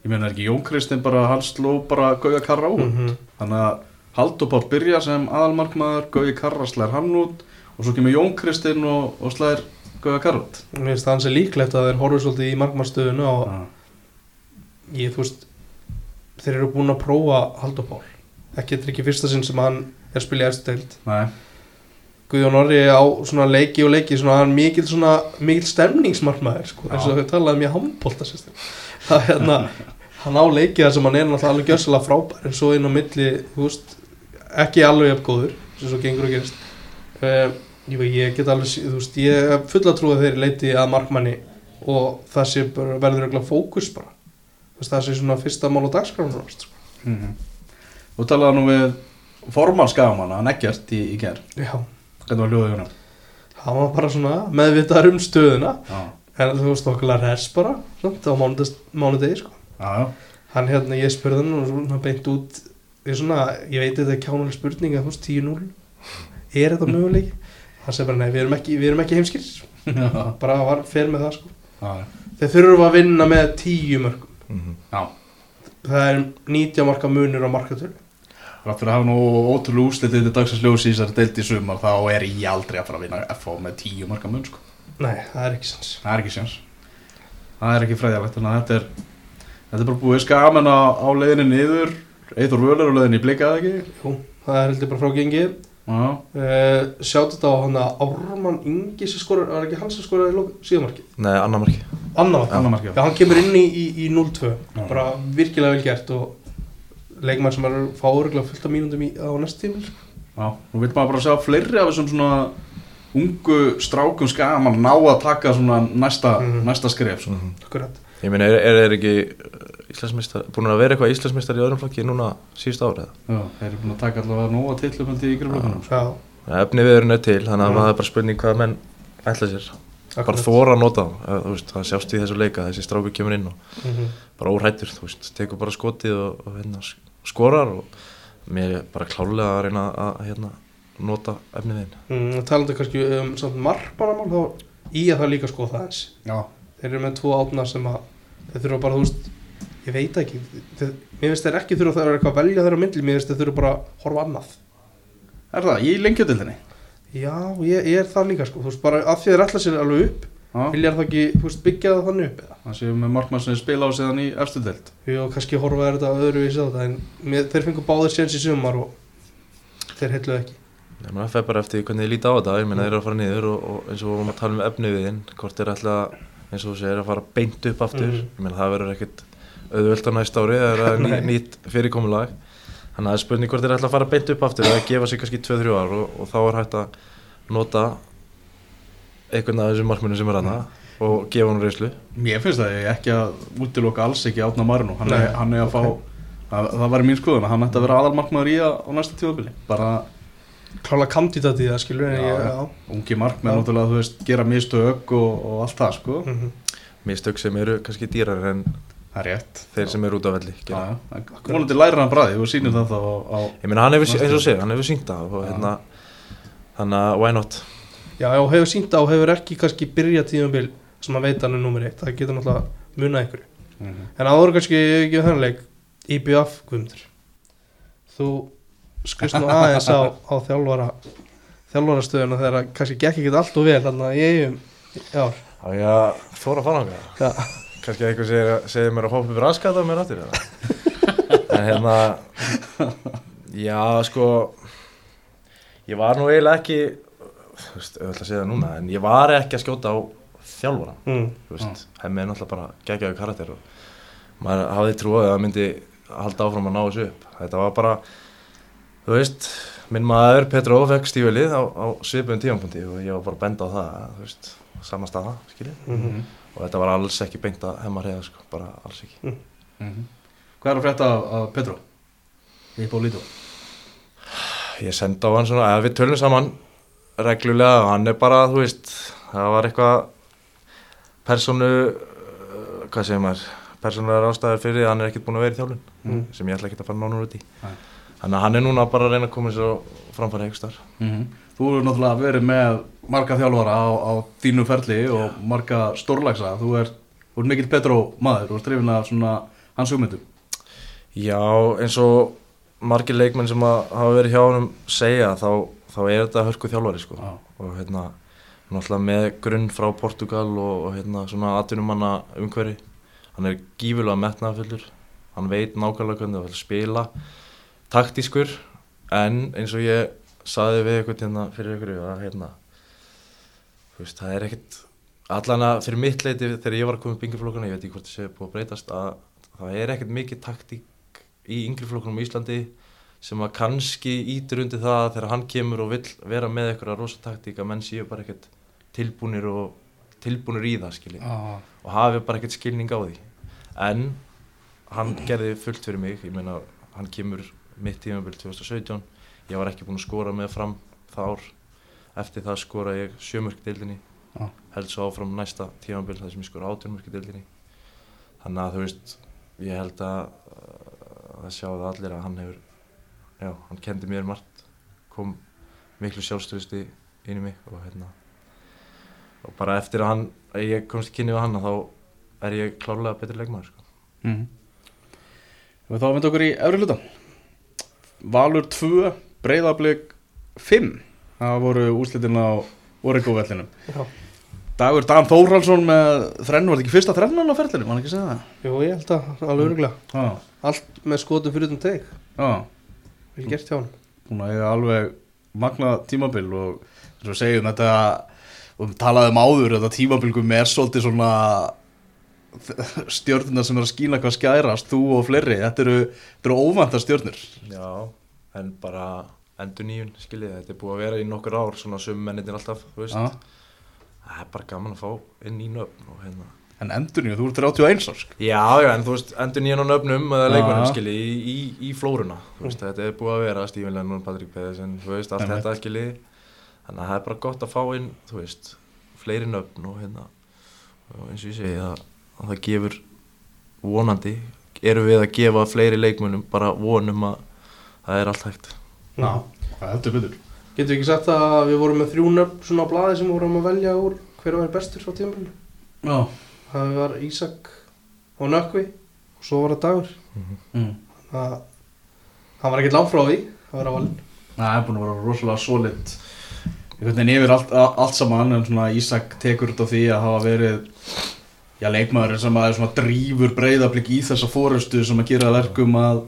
ég meina er ekki Jón Kristinn bara hann sló bara Gauja Karra út Mhm. þannig að Haldur Páll byrja sem aðalmarkmaður Gauji Karra slær hann út og svo kemur Jón Kristinn og, og slær Gauja Karra út Mér finnst það hans er líklegt að þeir horfið svolítið í markmannstöðuna og Já. ég, þú veist þeir eru búin að prófa Haldur Pál. Ekki, þetta er ekki fyrsta sinn sem hann er að spila í eftir deild. Nei, Guðjón Orri á svona leiki og leiki svona hann mikill svona mikill stemningsmarkmaður sko, eins og þau talaði mjög handbólta það er hérna hann á leiki þar sem hann er náttúrulega alveg gjössalega frábær en svo inn á milli, þú veist ekki alveg jafn góður sem svo gengur og gerist. Uh, ég, get alveg, þú veist, ég er fulla trú að þeir leiti að markmanni og það sé bara, verður eiginlega fókus bara. Veist, það sé svona fyrsta mál á dagskránu sko. mm Þú talaði nú við formann skagamanna, hann ekkert í, í ger já, hvernig var hljóðið hérna hann var bara svona meðvitaður um stöðuna. Já, en þú veist okkurlega res bara samt, á mánudegi sko. já, já. Hann hérna, ég spurði hann og svona beint út ég, svona, ég veit þetta er kjánuleg spurning að þú veist 10-0 er þetta möguleik hann segi bara nei, við erum ekki, við erum ekki heimskir. Já, bara var fer með það sko. Já, þeir þurfum að vinna með 10 mörgum mm -hmm. já. Það er 90 marka munur á markatölu. Rátt fyrir að hafa nú ótrúlega úslitið til dagsins ljós í þessari deild í sumar þá er ég aldrei að fara að vinna FH með tíu marka mun sko. nei, það er ekki sens Það er ekki sjans Það er ekki fræðilegt þannig að þetta er Þetta er bara búið skaman á, á leiðinni niður. Eithor Völer á leiðinni í blikað ekki? Jú, það er heldur bara frá gengið. Já, uh, Sjáttu þetta á hann að Ármann Ingi sem skorur, var ekki hann sem skoraði í síðumarkið? Nei, annar marki Anna var annar markið Já, hann kemur inn í, í, í 0-2 Já. bara virkilega vel gert og leikmann sem er að fá örgulega fullt af mínúndum í, á næst tímil sko. Já, nú vil maður bara sjá fleiri af þessum svona ungu strákum skaman ná að taka svona næsta, Mhm. næsta skref svona. Akkurat Ég meina, er, er, er ekki Íslandsmeistar, búin að vera eitthvað Íslandsmeistar í öðrum flokki núna síðust árið? Já, þeir eru búin að taka allavega nóga tillum í griflökunum Já, Efni viðurinn er til, þannig að það er bara spurning hvað menn ætla sér. Bara akkurat þóra að nota veist, það sjást í þessu leika, þessi stráku kemur inn og Mhm. bara óhrættur, þú veist, tekur bara skotið og, og hérna, sk- skorar og mér er bara klálega að reyna að hérna, nota efni viðinn. mm, Talandi kannski um samt markmannamál þá í að það líka sko það eins Já, Þeir eru með tvo átna sem að þeir þurfa bara, þú veist ég veit ekki, þeir, mér finnst þeir ekki þurfa það er eitthvað að velja þeirra myndli, mér finnst þeir þurfa bara að horfa annað. Er það, í lengjadildinni Já, ég, ég er það líka sko, þú veist bara af því þeir ætla sér alveg upp Já, vilja það ekki, þú veist, byggja það þannig upp eða? Það séum með markmann sem spila á síðan í efstu dild Jú, kannski horfa þetta öðruvísi á þetta en mér, þeir fengur báðir séns í sumar og þeir heitluðu ekki. Ég meina, það fer bara eftir hvernig þið líti á þetta, ég meina þeir eru að fara niður og, og eins og við vorum að tala um efni viðinn, hvort þeir ætla, eins og þú segir, að fara beint upp aftur, Mhm. ég meina það verður ekkit auðvöld á næsta ári, það er ný, Nei. nýtt fyrirkomulag, þannig að það er spurning hvort þeir ætla að fara beint upp aftur eða gefa sig kannski 2-3 ár og, og þá er hægt að nota einhvern af þessum markmunum sem er hana og gefa hann reynslu. Mér finnst það ekki að útiloka alls ekki átna Marino hann, er, hann er að fá það, það var mín skoðun að hann ætti að vera aðalmarkmaður í að á næsta tímabili. Bara klála kandidat í það skilur ungi markmenn Já. náttúrulega þú veist gera mistök og, og allt það sko. Mhm. Mistök sem eru kannski dýrar en það er rétt þeir sem eru út á velli. Já, gera. já. vonandi læra hann bræði og sýnir það þá á, á Ég meina hann hefur, eins og segir, hann hefur syngt það og Já. hérna, þannig að why not? já, já, og hefur sínt á og hefur ekki kannski byrjað tímabil sem að veita hann er nummer eitt, það getur náttúrulega munað einhverju Mhm. en áður kannski ekki þannig leik IBF Guðmundur þú skrist nú aðeins á, á þjálfara þjálfarastöðuna þegar að kannski gekk ekki allt og vel þannig að ég eigum já, Já, ég þóra ánga. já, Kannski eitthvað segir, segir mér að hoppa upp raskata mér áttir? En hérna, já sko, ég var nú eiginlega ekki, þú veist, ég ætla að segja það núna, en ég var ekki að skjóta á þjálfara, mm, þú veist, hemmi er náttúrulega bara geggjaðu karakter og maður hafði trúið að það myndi halda áfram að ná þessu upp. Þetta var bara, þú veist, minn maður Petro fekk stífilið á, á svipum tímanpunkti og ég var bara benda á það, þú veist, sama staða, skiljið mm, og þetta var alls ekki beint að hemma reyða sko, bara alls ekki Mhm. Hvað er að frétta af, Petro? Í Bólító ég sendi á hann svona, eða við tölum saman reglulega og hann er bara, þú veist það var eitthvað personu uh, hvað segir maður persónulegar ástæður fyrir því að hann er ekkert búin að vera í þjálfun Mhm. sem ég ætla ekkert að fara nánur út í Nei. þannig að hann er núna bara að reyna að koma sér á framfæri einhverstar Þú hefur náttúrulega verið með marga þjálfara á, á þínu ferli og marga stórlagsa þú er, þú er mikill Petro maður og strifin af svona hans hugmyndum. Já, eins og margir leikmenn sem að hafa verið hjá hann segja þá, þá er þetta hörku þjálfari sko. Já. og hérna náttúrulega með grunn frá Portugal og, og hérna svona atvinnumanna umhverfi. Hann er gífulega metnaðfullur hann veit nákvæmlega hvernig það vil spila taktískur. En eins og ég saði við ykkur hérna fyrir ykkur að hérna veist það er ekkert allan að fyrir mitt leiti þegar ég var að koma í yngri flokkuna ég veit ekki hvort það sé búið að breytast að það er ekkert mikið taktík í yngri flokkunum í Íslandi sem að kannski ítur undir það að þegar hann kemur og vill vera með eitthvað rosa taktík að menn séu bara ekkert tilbúnir og tilbúnir í það skilji. Ah. og hafi bara ekkert skilning á því. En hann gerði fullt fyrir mig ég meina hann kemur mitt tímabil 2017 ég var ekki búinn að skora með fram það ár eftir það skora ég sjömörk deildinni Já. held svo áfram næsta tímabil þar sem ég skora átjörmörk deildinni þannig að þú veist ég held að það sjáðu allir að hann hefur já, hann kendi mér margt kom miklu sjálfstöðusti inn í mig og hérna og bara eftir að hann að ég komst í kynni við hann þá er ég klárlega betri leikmaður sko. mm. og þá myndi okkur í efri hluta Valur 2 Breiðablик 5 það voru úrslitin á Origo vellinum já, Dagur Dan Þórhalsson með þrennu, var þetta ekki fyrsta þrennan á ferðinu, var hann ekki að segja það? Jú, ég held að, alveg öruglega Já, Allt með skotum fyrir um teg já, Vel gert hjá hann búin að eiga alveg magna tímabil og og við segjum þetta og við talaðum áður, þetta tímabilgum er svolítið svona stjörnuna sem er að skýna hvað skærast þú og fleiri, þetta eru, þetta eru óvæntar stjörnur. Já, en bara endur nýjun, skiljið, þetta er búið að vera í nokkur ár, svona summennitin alltaf, þú veist. Já. Það er bara gaman að fá inn í nöfn og hérna. en endur nýju, þú ert 31 árs sko. Já, já, en þú veist, endur nýjan á nöfnum eða Já. leikmannum, skiljið, í, í, í flóruna, þú veist, þetta er búið að vera Stífin Lennon, Patrik Pedersen, þú veist, allt þetta, skiljið. Þannig að það er bara gott að fá inn, þú veist, fleiri nöfn og hérna, og eins og ég segi, að, að það gefur vonandi, erum við að gefa fleiri leikmönnum bara vonum að það er allt hægt. Já. það heldur betur. Getur við ekki sagt að við vorum með þrjú nöfn svona á blaði sem við vorum að velja úr hver að vera bestur á tímabilinu? Já, Það var Ísak og Nökkvi og svo var það Dagur. Mm. Það hann var ekkert langt frá því að vera valinn það er búin að vera rosalega solid. Einhvern veginn yfir allt, allt saman en svona Ísak tekur út á því að hafa verið já, leikmaður sem að er svona drífur breyðablík í þessa fórustu sem að gera að verkum að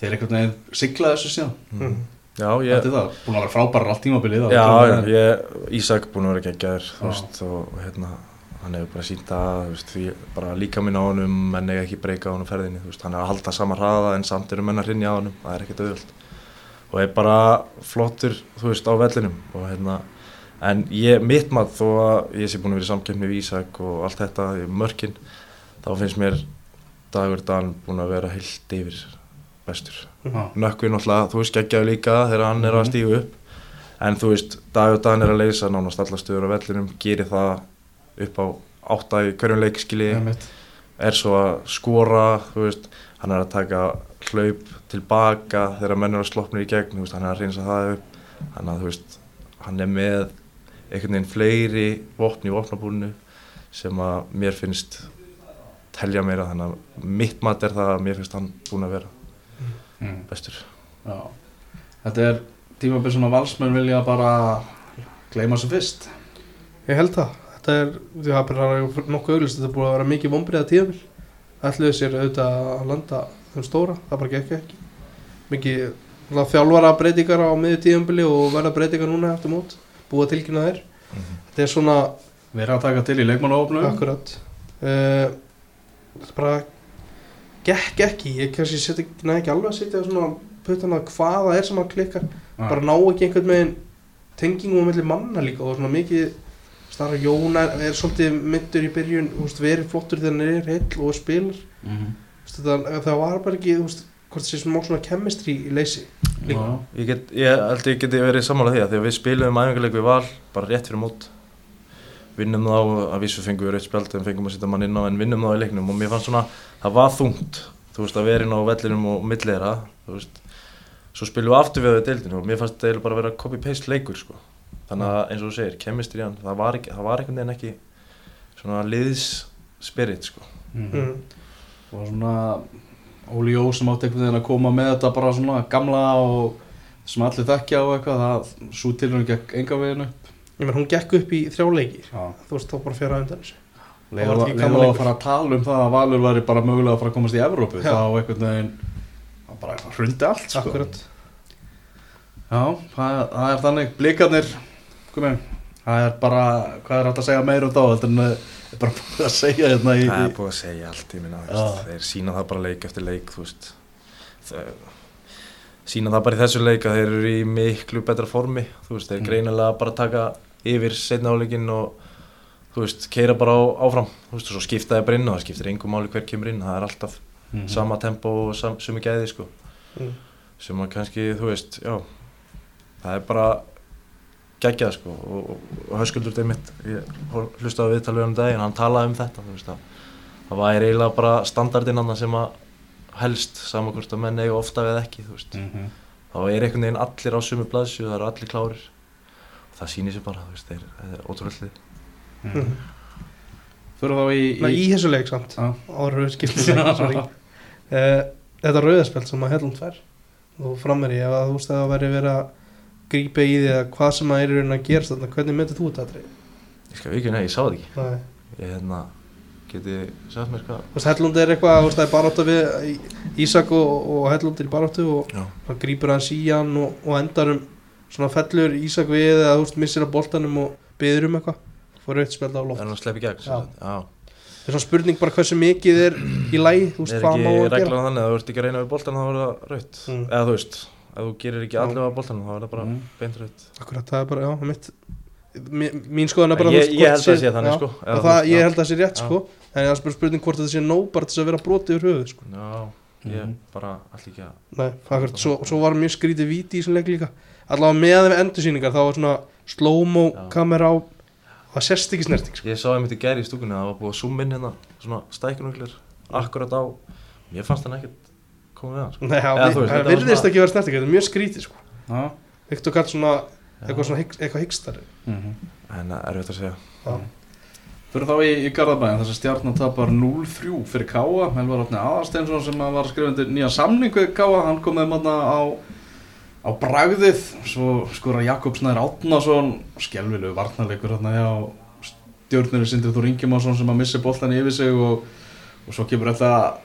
þeir einhvern veginn sigla þessu síðan. Mm. Já, ég, Þetta er það, búin að vera frábærar allt tímabilið Já, það já, ég, Ísak búinn að vera geggjaður, þú veist, og hérna, hann hefur bara sínt að, þú veist, því bara líka minn á honum, menn eiga ekki breyka á honum ferðinni, þú veist, hann er að halda sama hraða en samt eru menn að hrinja á honum, það er ekkert auðvöld. Og er bara flottur, þú veist, á vellinum og hérna, en ég, mitt mat þó að ég sé búinn að vera í samkeppni við Ísak og allt þetta, mörkin, þá finnst mér Dagur Dan búinn að vera heilt yfir bestur. Já. nökkvi náttúrulega, þú veist, geggjaðu líka þegar hann er að Mhm. stígu upp. En þú veist, Dagur Dan er að leysa nánast alla stöður á vellinum, gerir það upp á átta í hverjum leikskili er svo að skora þú veist, hann er að taka hlaup tilbaka þegar menn eru að slopna í gegn, veist, hann er að reynsa það upp. Hann að, veist, hann er með einhvern veginn fleiri vopn í vopnabúrinu sem að mér finnst telja meira, þannig að mitt mat er það að mér finnst hann búinn að vera Mm. bestur. Já. Þetta er tímabil sem að valsmenn vilja bara gleyma sem fyrst. Ég held það. Þetta er, því það er bara nokkuð auglist Þetta er búið að vera mikið vombriða tíðamil Ætluðu sér auðvitað að landa þeim stóra. Það bara gekk ekki. Mikið þjálfara breytingar á miður tíðambili og verða breytingar núna eftir mót. Búa tilkynna þær. Þetta er svona Við erum að taka til í leikmannahófnum akkurat. Uh, bara gekk ekki Ég kannski set ekki, alveg að setja svona puttana hvað það er sem að klikkar bara ná ekki einhvern veginn tengingum á milli manna líka og svona mikið starra Jón er, er svolítið myndur í byrjun, veist, verið flottur þegar hann er heill og spilar. Þú veist, það, það var bara ekki, veist, hvort það sé svona smá svona chemistry í leysi Já. Ég, held ég geti verið sammála því að því að við spilum æfingarleik við val bara rétt fyrir mót vinnum þá, að vísu fengum við rautt spjald en fengum að setja mann inn á en vinnum þá í leiknum. Og mér fannst svona, það var þungt þú veist að vera inn á vellinum og millera þú veist, svo spilum við aftur við á deildinu og mér fannst það bara að vera copy-paste leikur sko, þannig að eins og þú segir kemistri hann, það var, ekki, það var einhvern veginn ekki svona liðs spirit sko. Mhm. mm. og svona Óli Jó sem átti einhvern veginn að koma með þetta bara svona gamla og sem allir þekkja og eitthvað það enga veginu Ég menn, hún gekk upp í þrjáleiki Já. þú veist, þá bara fjara undan þessu var ekki að lengur. fara að tala um það að Valur væri bara mögulega að fara að komast í Evrópu Já. þá einhvern veginn bara hrundi allt sko. Akkurat Já, það, það er þannig blikarnir komi, það er bara hvað er hægt að segja meira um þá þetta er bara búið að segja hérna í, Það í er búið að segja allt, ég minna, þeir sína það bara leik eftir leik, þú veist, þeir, sína það bara í þessu leik að þeir eru í miklu betra formi, þú veist, þeir Mm. greinilega bara taka yfir setna áleikin og, þú veist, keira bara á, áfram, þú veist, og svo skipta þeir bara inn og það skiptir engum máli hver kemur inn, það er alltaf Mhm. sama tempo og sam, sumi gæði, sko, mm. sem að kannski, þú veist, já, það er bara geggjað, sko, og, og, og höskuldur þeim mitt, ég hlustaði á viðtalið um daginn, hann talaði um þetta, veist, að það væri eiginlega bara standardinn annan sem að helst saman hvort að menn eiga ofta við ekki þú veist. Mhm. þá er einhvern veginn allir á sumu blaðsju það eru allir klárir það sýnir sér bara þú veist, þeir, þeir er ótrúlega lið Mhm. Fyrir þá í, Nei, í þessu leik samt leik sorry. uh, Þetta rauðarspjald sem að Hellund fær og frammeir ég ef að þú veist að það væri verið að grípa í því eða hvað sem að er í raunin að gerast þarna, hvernig myndir þú þetta aðrið? Ég skal ekki, nei, ég sá það ekki Nei. Ég hérna, geti sagt mér hvað Þú veist, Hellund er eitthvað, þú veist, það er baráttu við Í- Ísak og, og Hellund er í baráttu og hann grýpur hans í hann og, og endar um svona fellur Ísak við eða þú veist, missir að boltanum og byður um eitthvað fór auðvitað spjald á það loft er hann að sleppa í gegn Já. Já. það er svona spurning bara hversu mikið er í lægi, þú veist, Er hvað má ekki að gera reglan þannig að þú ert ekki að reyna við boltan þá er það raut Mm. Eða þú veist, ef þú gerir ekki Já. allavega boltan þá er það bara Mm. beint raut Akkurat, það er bara, já, mitt mín, skoðan er bara Ég, ég held að það sé já, þannig sko Eða, það, ég já. held að það sé rétt Já. sko en það er bara spurning hvort þetta sé til þess að vera brotið úr höfuð sko. Já, ég Mhm. bara allir ekki að Nei, akkurat, svo, svo var mjög skrítið víti í þessum leik líka allavega með við endursýningar þá var svona slow-mo kamera á það sést ekki snerting sko. Ég sá einmitt í gæri í stúkunni að það var búið að zooma inn hérna svona stækunuglir akkurat á Mér fannst hann ekkert komið við hann sko. Nei, Já, það virðist ekki vera snerting þetta er mjög skrítið sko. Já. Viktor Karl svona, eitthvað svona eitthvað hyggstari Mhm. En það er erfitt að segja Já. Fyrir þá í, í Garðabæðin þess að stjarnan tapar 0-3 fyrir Káa Melvar Átni Aðarsteinsson sem var að skrifa undir nýja samning við Káa hann kom með manna á, á bragðið svo skora Jakob Snær Átnason skelvilegu varnarleikur hérna hjá stjórnir Sindri Þór Ingemásson sem að missi boltan yfir sig og, og svo kemur þetta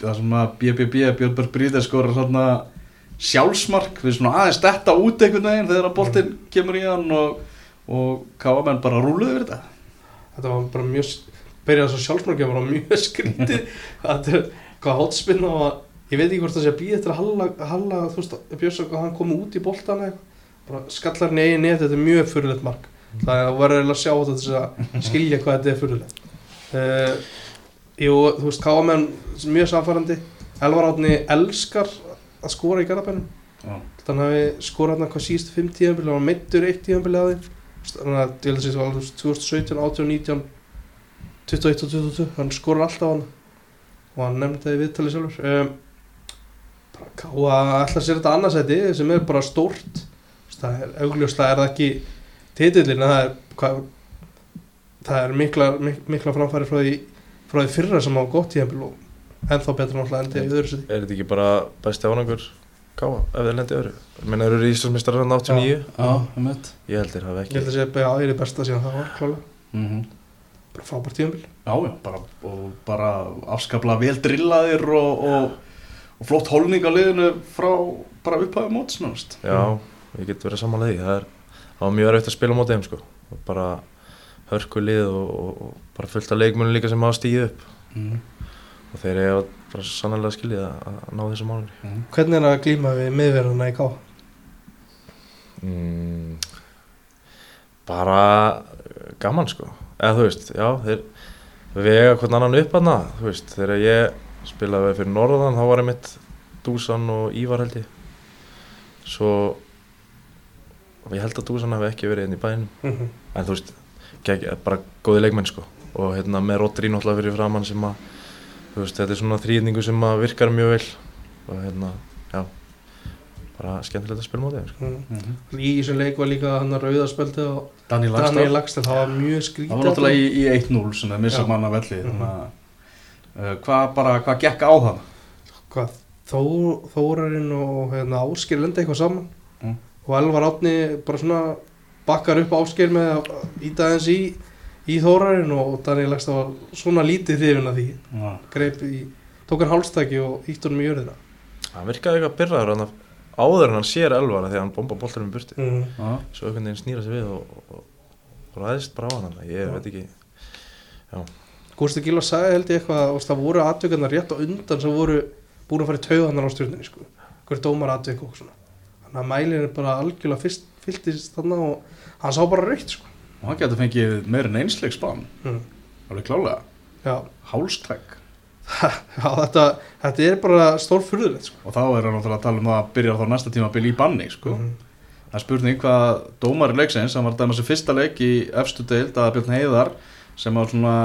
það sem að BBB Björnberg Bríðir skora svona sjálfsmark. Við svona aðeins detta út einhvern veginn þegar að boltinn kemur í hann og, og Káa menn bara rúluðu yfir þetta. Þetta var bara mjög byrjað svo sjálfsmarkið var mjög skrítið. Hvað hotspinna og ég veit ekki hvort það sé að býða eftir að Halla, Halla þú veist, Björnsson, hann komi út í boltan bara skallar eigin net þetta er mjög fyrirlegt mark. Það er að vera eiginlega að sjá þetta til að skilja hvað þetta er fyrirlegt uh, jú, þú veist, Káamenn mjög samfærandi Elvar Átni elskar að skora í garabænum þannig að við skora hann hvað síðustu fimm tíðanbili og hann meittur eitt tíðanbili að því. Þannig að ég held að það var 2017, 18, 19 21 og 22 hann skorur alltaf hann og hann nefndi það í viðtali sjálfur. Um, bara káa alltaf sér þetta annarsæti sem er bara stórt. Það er augljóslega er það ekki titillin það er hvað, það er mikla, mik, mikla framfæri frá því, frá því fyrra sem á gott tíðanbili og ennþá betur náttúrulega endi í öðru seti Er þetta ekki bara besti árangur Káa ef þeir lendi öðru? Menn eru Íslandsmistar 89 Já, um þetta Ég held þeir hafi ég held ekki að sé að það er besta síðan það var klálega. Mm -hmm. bara frábært tíðanbili Já, já, bara, og bara afskaplega vel drillaðir og, og, og flott holning á liðinu frá bara upphæðu móts náttúrulega. Já, ég get verið samanlega því Það er það var mjög erfitt að spila á móti þeim sko bara hörku lið og, og, og bara fullt af leikmunum líka sem hafa stíð upp Mm. og þeir eru bara sannlega skiljið að, að ná þessum árangri Mm. hvernig er það að glíma við miðverðuna í ká? mm, bara gaman sko eða þú veist, já, þeir vega hvern annan upp hana, þú veist þegar ég spilaði fyrir Norðan þá var ég mitt Dúsan og Ívar held ég. Svo og ég held að Dúsan hafi ekki verið inn í bænum. Mm en þú veist, gegg, bara góði leikmenn sko. Og hérna með Rodri náttúrulega fyrir framann sem að þú veist, þetta er svona þrýðningu sem að virkar mjög vel. Og hérna, já bara skemmtilegt að mótið sko. -hmm. Mm. í þessum leik var líka hann að rauðarspöldi og Daniel Lagstad það var mjög skrítið Það var náttúrulega í, í 1-0 sem það missa manna velli þannig að uh, hvað bara, hvað gekk á það? hvað, Þó, Þórarinn og hérna, Áskir lendi eitthvað saman Mm. og Elvar Átni bara svona bakkar upp Áskir með að íta aðeins í, í Þórarinn og Daniel Lagstad var svona lítið hrifin að því Já. greip í, tók hann hálstæki og ítt honum í jörðina hann virkaði eitthvað byrraður hann áður en hann sér elvara þegar hann bomba boltarum í burti mm. Já. svo einhvern veginn snýra sig við og, og, og ræðist bara á hann ég Já. veit ekki Gústi Gíla sagði held ég eitthvað að það voru atvikarnar rétt á undan sem voru búin að fara í tauganar á stjórninni sko. hver dómar atvik og svona þannig að mælinn er bara algjörlega fyrst, fylltist þarna og hann sá bara raukt sko. og hann getur fengið meir en einsleik spann mm. alveg klálega, hálstæk já þetta, þetta er bara stór furðulegt sko. og þá er hann að tala um að byrja þá næsta tíma að byrja í banni sko. Mhm. það er spurning hvað dómari leiksins hann var dæma sem fyrsta leik í efstu deild að Björn Heiðar sem á svona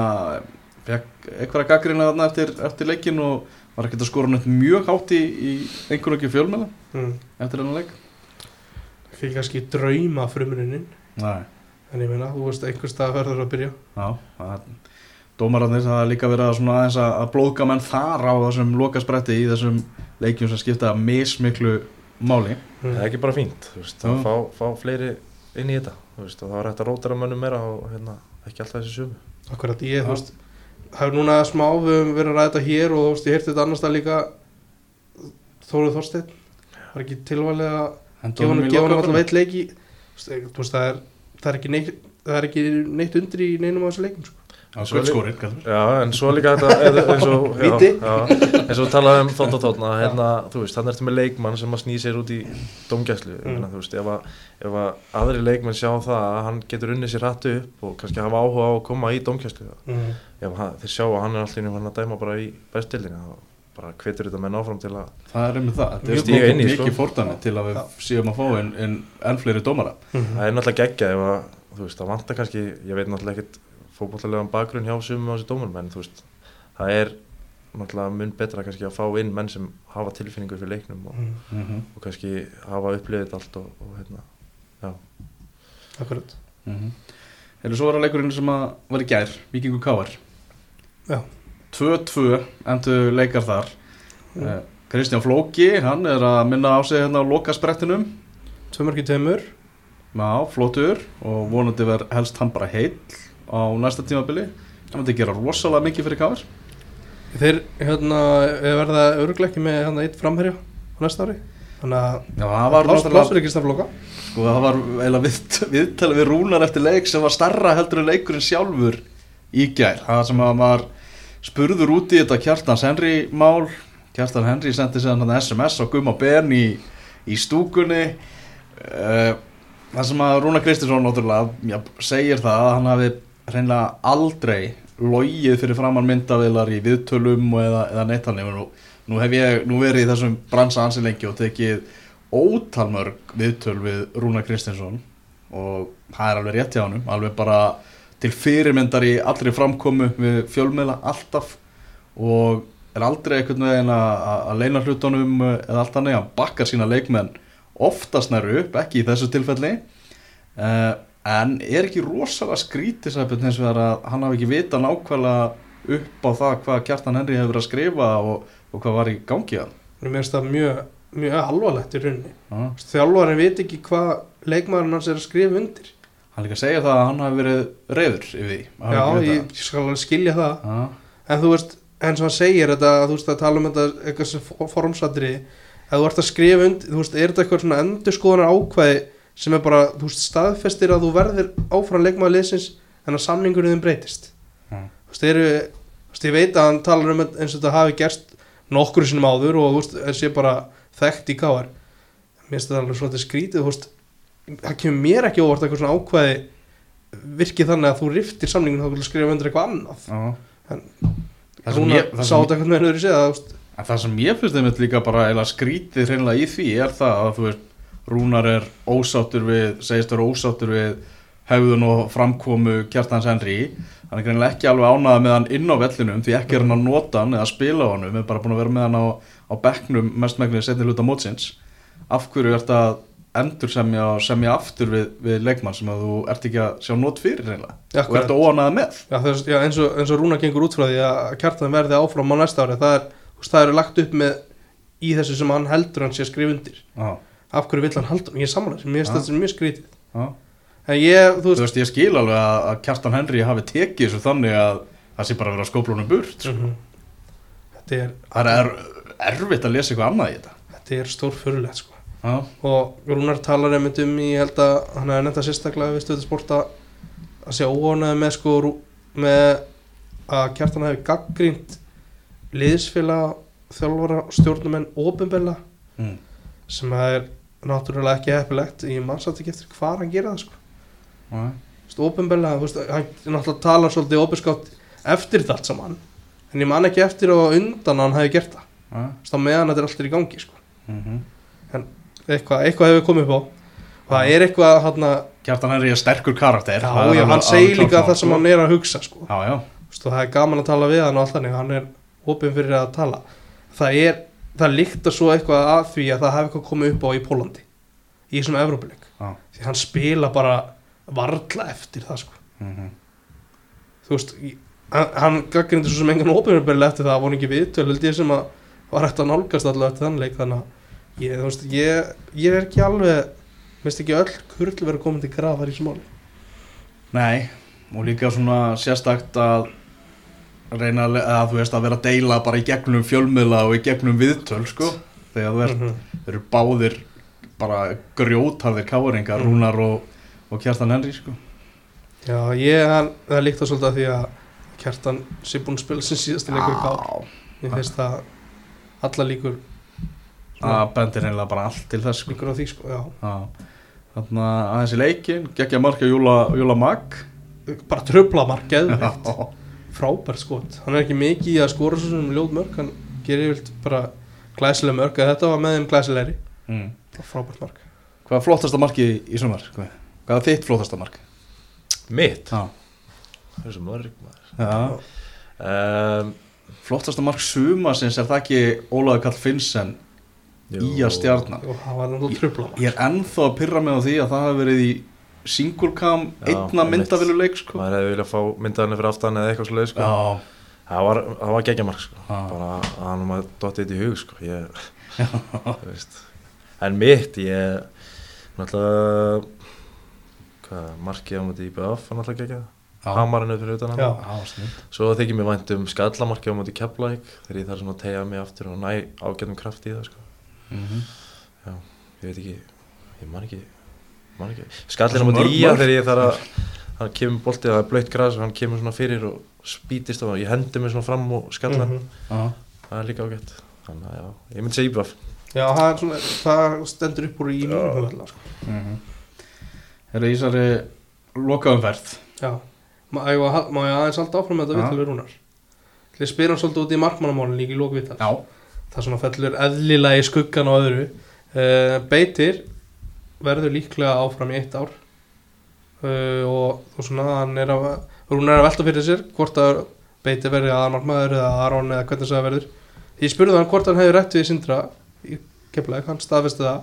eitthvað gaggrina þarna eftir, eftir leikin og var ekkert að skora neitt mjög hátt í, í einhvern veginn fjölmjöla mm. eftir hennar leik fyrir kannski drauma frumuninnin Nei. en ég meina, þú veist einhvers stað verður að byrja Já, það Dómararnir það er líka verið að, aðeins að blóðga menn þar á þessum lokaspretti í þessum leikjum sem skipta mismiklu máli mm. það er ekki bara fínt þú veist, Já. að fá, fá fleiri inn í þetta þú veist, og það var hægt að rótara mönnum meira og hérna, ekki alltaf þessi sumu Akkurat, ég, þú veist Hefur núna smá, við höfum verið að ræða þetta hér og þú veist, ég heyrti þetta annars það líka Þóruð Þorsteinn var ekki tilvalið að gefa hann alltaf veit leiki það er það er ekki neitt, það er ekki neitt undir í neinum af þessu leikum sko. Kallar. Já, en svo líka þetta eins og, já, já, eins og talaði um þótt og tótna hérna, þú veist, þannig ertu með leikmann sem að snýð sér út í dómgæslu Mm. mm. þú veist, ef að, ef að aðri leikmenn sjá það að hann getur unnið sér hattu upp og kannski hafa áhuga á að koma í dómgæslu mm. ef hann, þeir sjá að hann er alltaf hann að dæma bara í bestildinni þá bara hvetur þetta menn áfram til að Það er einmitt það. Þetta Mjög er stíga mikið, inn í, sko. fordæmi til að við séum að fá en, en enn fleiri dómara. það er náttúrulega geggja ef að þú veist, það vantar kannski, ég veit náttúrulega ekkert fótballalegan bakgrunn hjá sumum á þessi dómur en þú veist, það er náttúrulega mun betra kannski að fá inn menn sem hafa tilfinningu fyrir leiknum og, Mm. Mm -hmm. og kannski hafa upplifið þetta allt og, og hérna, já Akkurat Mm -hmm. Eða svo var að leikurinn sem að var í gær, Víkingur Káar. Já. 2-2 endur leikar þar. Mm. Eh, Kristján Flóki, hann er að minna á sig hérna á lokasprettinum. Tvö mörki tveimur Já, flottur og vonandi verð helst hann bara heill á næsta tímabili. Það myndi gera rosalega mikið fyrir Káar. Þeir hérna, verða öruglega ekki með hérna, eitt framherja á næsta ári Þannig að það var náttúrulega Kristján Flóka Sko það var eiginlega við, viðtalið við rúnar eftir leik sem var starra heldur en leikurinn sjálfur í gær. Það sem að maður spurður út í þetta Kjartans Henry mál. Kjartan Henry sendi sér SMS á Gumma Ben í, í stúkunni. Uh, það sem að Rúnar Kristinsson náttúrulega já, segir það að hann hafi reynilega aldrei logið fyrir framann myndavilar í viðtölum og eða, eða neittanlega. Nú, nú hef ég nú verið í þessum bransa ansi lengi og tekið ótalmörg viðtöl við Rúnar Kristinsson og það er alveg rétt hjá hann alveg bara til fyrirmyndar í allri framkomu við fjölmiðla alltaf og er aldrei einhvern veginn að leina hlutunum eða allt þannig, hann bakkar sína leikmenn oftast næru upp, ekki í þessu tilfelli uh, en er ekki rosalega skrítisæpjum eins og að hann hafi ekki vita nákvæmlega upp á það hvað Kjartan Henry hefur verið að skrifa og, og hvað var í gangi hann? Mér finnst það mjög, mjög alvarlegt í rauninni. Uh. Þjálfarinn veit ekki hvað leikmaðurinn hans er að skrifa undir. Hann líka segja það að hann hafi verið reyður yfir því að Já, ekki ég, ég skal alveg skilja það. Já, En þú veist, eins og hann segir þetta Þú veist að tala um þetta eitthvað sem formsatri Ef þú ert að skrifa undir Þú veist, er þetta eitthvað svona endurskoðunar ákvæði sem er bara, þú veist, staðfestir að þú verðir áfram leikmaður liðsins en að samningurinn þeim breytist Já. Þú veist, eru, þú veist, ég veit að hann talar um eins og þetta hafi gerst nokkru sinnum áður og þú veist, er sé bara þekkt í káar Mér finnst þetta alveg svolítið skrítið, þú veist það kemur mér ekki óvart eitthvað svona ákvæði virkið þannig að þú riftir samningin þá skrifa undir eitthvað annað já. En- Það sem Rúnar ég- það sá sem- þetta eitthvað með séð að, En það sem ég finnst einmitt líka bara skrítið hreinlega í því er það að þú veist Rúnar er ósáttur við segist vera ósáttur við hefðun og framkomu Kjartans Henry. Hann er greinlega ekki alveg ánæða með hann inn á vellinum því ekki er hann að nota hann eða spila á hann er bara búin að vera með hann á, á bekknum mestmægnið setni hluta mótsins. Af hverju ert að endur semja og semja aftur við, við leikmann sem að þú ert ekki að sjá nót fyrir reynilega og Akkurat. ert óanæða með? Já, þess, já, eins, og, eins og Rúna gengur út frá því að kjartan verði áfram á næsta ári það er, eru lagt upp með í þessu sem hann heldur hann sé að skrifa undir. Já, af hverju vill hann halda ég er samanlega, mér finnst þetta mjög skrítið en ég, þú Þú veist veist, ég skil alveg að, Kjartan Henry hafi tekið þessu þannig að það sé bara að vera að skóplunum burt sko. Mhm. þetta er, Það er erfitt að lesa eitthvað annað í þetta þetta er stór fyrirlegt sko. Já, og Rúnar talar einmitt um ég held að hann hefði nefnt að sérstaklega við stöðu sport að sé óánæði með sko með að kjartan hefði gaggrínt liðsfélag þjálfara stjórnumenn ofinbella mm. sem að er náttúrulega ekki heppilegt. Ég mann satt ekki eftir hvað hann gera það sko. Já, Þú veist, opinberlega, þú veist, hann náttúrulega talar svolítið opinskátt eftir þetta allt saman en ég man ekki eftir og undan að hann hefði gert það. Þú veist, á meðan þetta er alltaf í gangi sko. mhm. eitthvað, eitthvað hefur komið upp á. Og það er eitthvað hann að Kjartan er sterkur karakter. Já, það já, hann segir líka það sem sko. hann er að hugsa sko. Já, já, Þú veist, og það er gaman að tala við hann og allt þannig hann er opin fyrir að tala. Það er, það líkta svo eitthvað að því að það hefði eitthvað komið upp á í Pólandi í þessum Evrópuleik já. því hann spila bara varla eftir það sko mhm. þú veist, hann, hann gaggrindi svo sem engan óbyrjumberli eftir það, voru ekki viðtöl held ég sem að var hægt að nálgast allavega eftir þann leik þannig að ég, veist, ég, ég er ekki alveg Vist ekki öll kurl verið komin til grafar í þessu máli Nei, og líka svona sérstakt að reyna að, að þú veist að vera að deila bara í gegnum fjölmiðla og í gegnum viðtöl sko. Þegar þú ert, Mhm. þeir eru báðir bara grjótarðir káringar, Mhm. Rúnar og, og Kjartan Henry sko. Já, ég, það líkt það svolítið að því að Kjartan sé búinn að spila sem síðasti leikur í ká Já, Ég finnst það alla líkur það bendir reynilega bara allt til þess sko. Líkur á því sko, já. Já, þannig að í leikin geggja marka Júla, Júla Mag. Bara tröfla markið Já, Frábært skot Hann er ekki mikið í að skora svo sem ljóð mörg Hann gerir vilt bara glæsileg mörg eða Þetta var með þeim glæsilegri mm. Frábært mark Hvað er flottasta marki í, í sumar? Hvað hvað er þitt flottasta mark? Mitt? Já, Það er svo mörg maður Já. um, Flottasta mark sumarsins er það ekki Ólaður Karl Finnsen í að það var tröfla mark Ég er ennþá að pyrra mig á því að það hafi verið í singulcam Já, einna einmitt. myndaviluleik sko. Maður hefði viljað fá myndaðinni fyrir aftan eða eitthvað svoleið sko. Já, Það var, var geggjamark sko. Já. Bara að hann dottið þetta í hug sko. ég. En mitt, ég náttúrulega markið á móti IBF var náttúrulega geggjað Já. Hamarinn upp fyrir utan hann Já. já, Svo þykir mér vænt um skallamarkið á móti Keflæk þegar ég þarf svona að tegja mig aftur og næ ágætum kraft í það sko. Mhm. Ég veit ekki, ég man ekki. Skallin á móti Ía mörk. þegar ég þarf að, hann kemur boltið, það er blöytt græs og hann kemur svona fyrir og spýtist og ég hendi mig svona fram og skalla. Mhm. Já. Það er líka ágætt. Þannig að já, ég myndi segja Íbaf. Já, það, er svona, það stendur upp úr í höfðla sko. Mhm. Er það Ísari lokaumferð? Já, má, ég, má ég aðeins alltaf áfram með þetta Já. viðtalið rúnar Til ég spyr hann svolítið út í markmannamálin líka í lók viðtal Já. Það svona fellur eðlilega í skuggan og öðru uh, Beitir verður líklega áfram í eitt ár. Uh, og, og svona hann er að Rúnar er að velta fyrir sér hvort að Beitir verður aðmarkmaður eða Aron eða hvernig það verður. Ég spurði hann hvort hann hefði rétt við Sindra í keflæk, hann staðfesti það.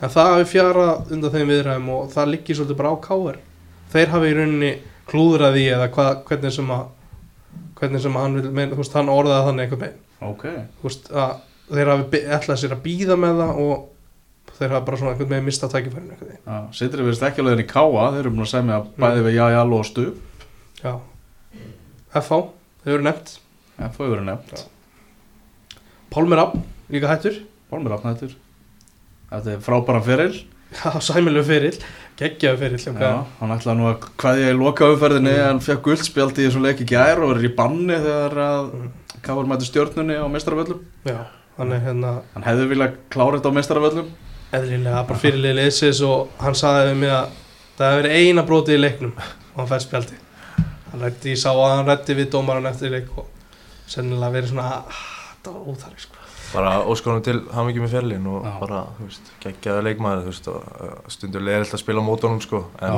En það hafi fjara undan þeim viðræðum og það liggi svolítið bara á káir þeir hafi í rauninni klúðrað því eða hva, hvernig sem að hvernig sem hann vil meina, þú veist, hann orðaði þannig einhvern veginn. Ok. þú veist, þeir hafi ætlað sér að býða með það og þeir hafi bara svona einhvern veginn mistað tækifærin einhvern veginn Já, Sindri verðist ekki alveg í káa, þeir eru búin að segja bæði við Jajal og Stu. já FH, þau eru nefnt fóði verið nefnt. Pálmi Rapp, líka hættur Pálmur Afnættur. Þetta er frábæran feril. já, sæmilegu fyrir, geggjaðu fyrir Já, hann ætlaði nú að hvaðja í lokaumferðinni Mm. en fekk guldspjald í þessum leik í gær og verið í banni þegar að Mm. Káur mæti stjórnunni á mestaraföllum. já, hann er hérna Hann hefði viljað klára þetta á mestaraföllum. Eðlilega bara fyrirlið liðsins og hann sagði við mig að það hefði verið eina brotið í leiknum og hann fær spjaldi hann rætti, ég sá að hann rætti við dómaran eftir leik og sennilega verið svona "Ah, þetta var óþarri sko Bara óskonum til hamingi með ferlin og Já. bara, þú veist, geggjaði leikmaður, þú veist, og uh, stundur leðilt að spila á mótunum, sko. En,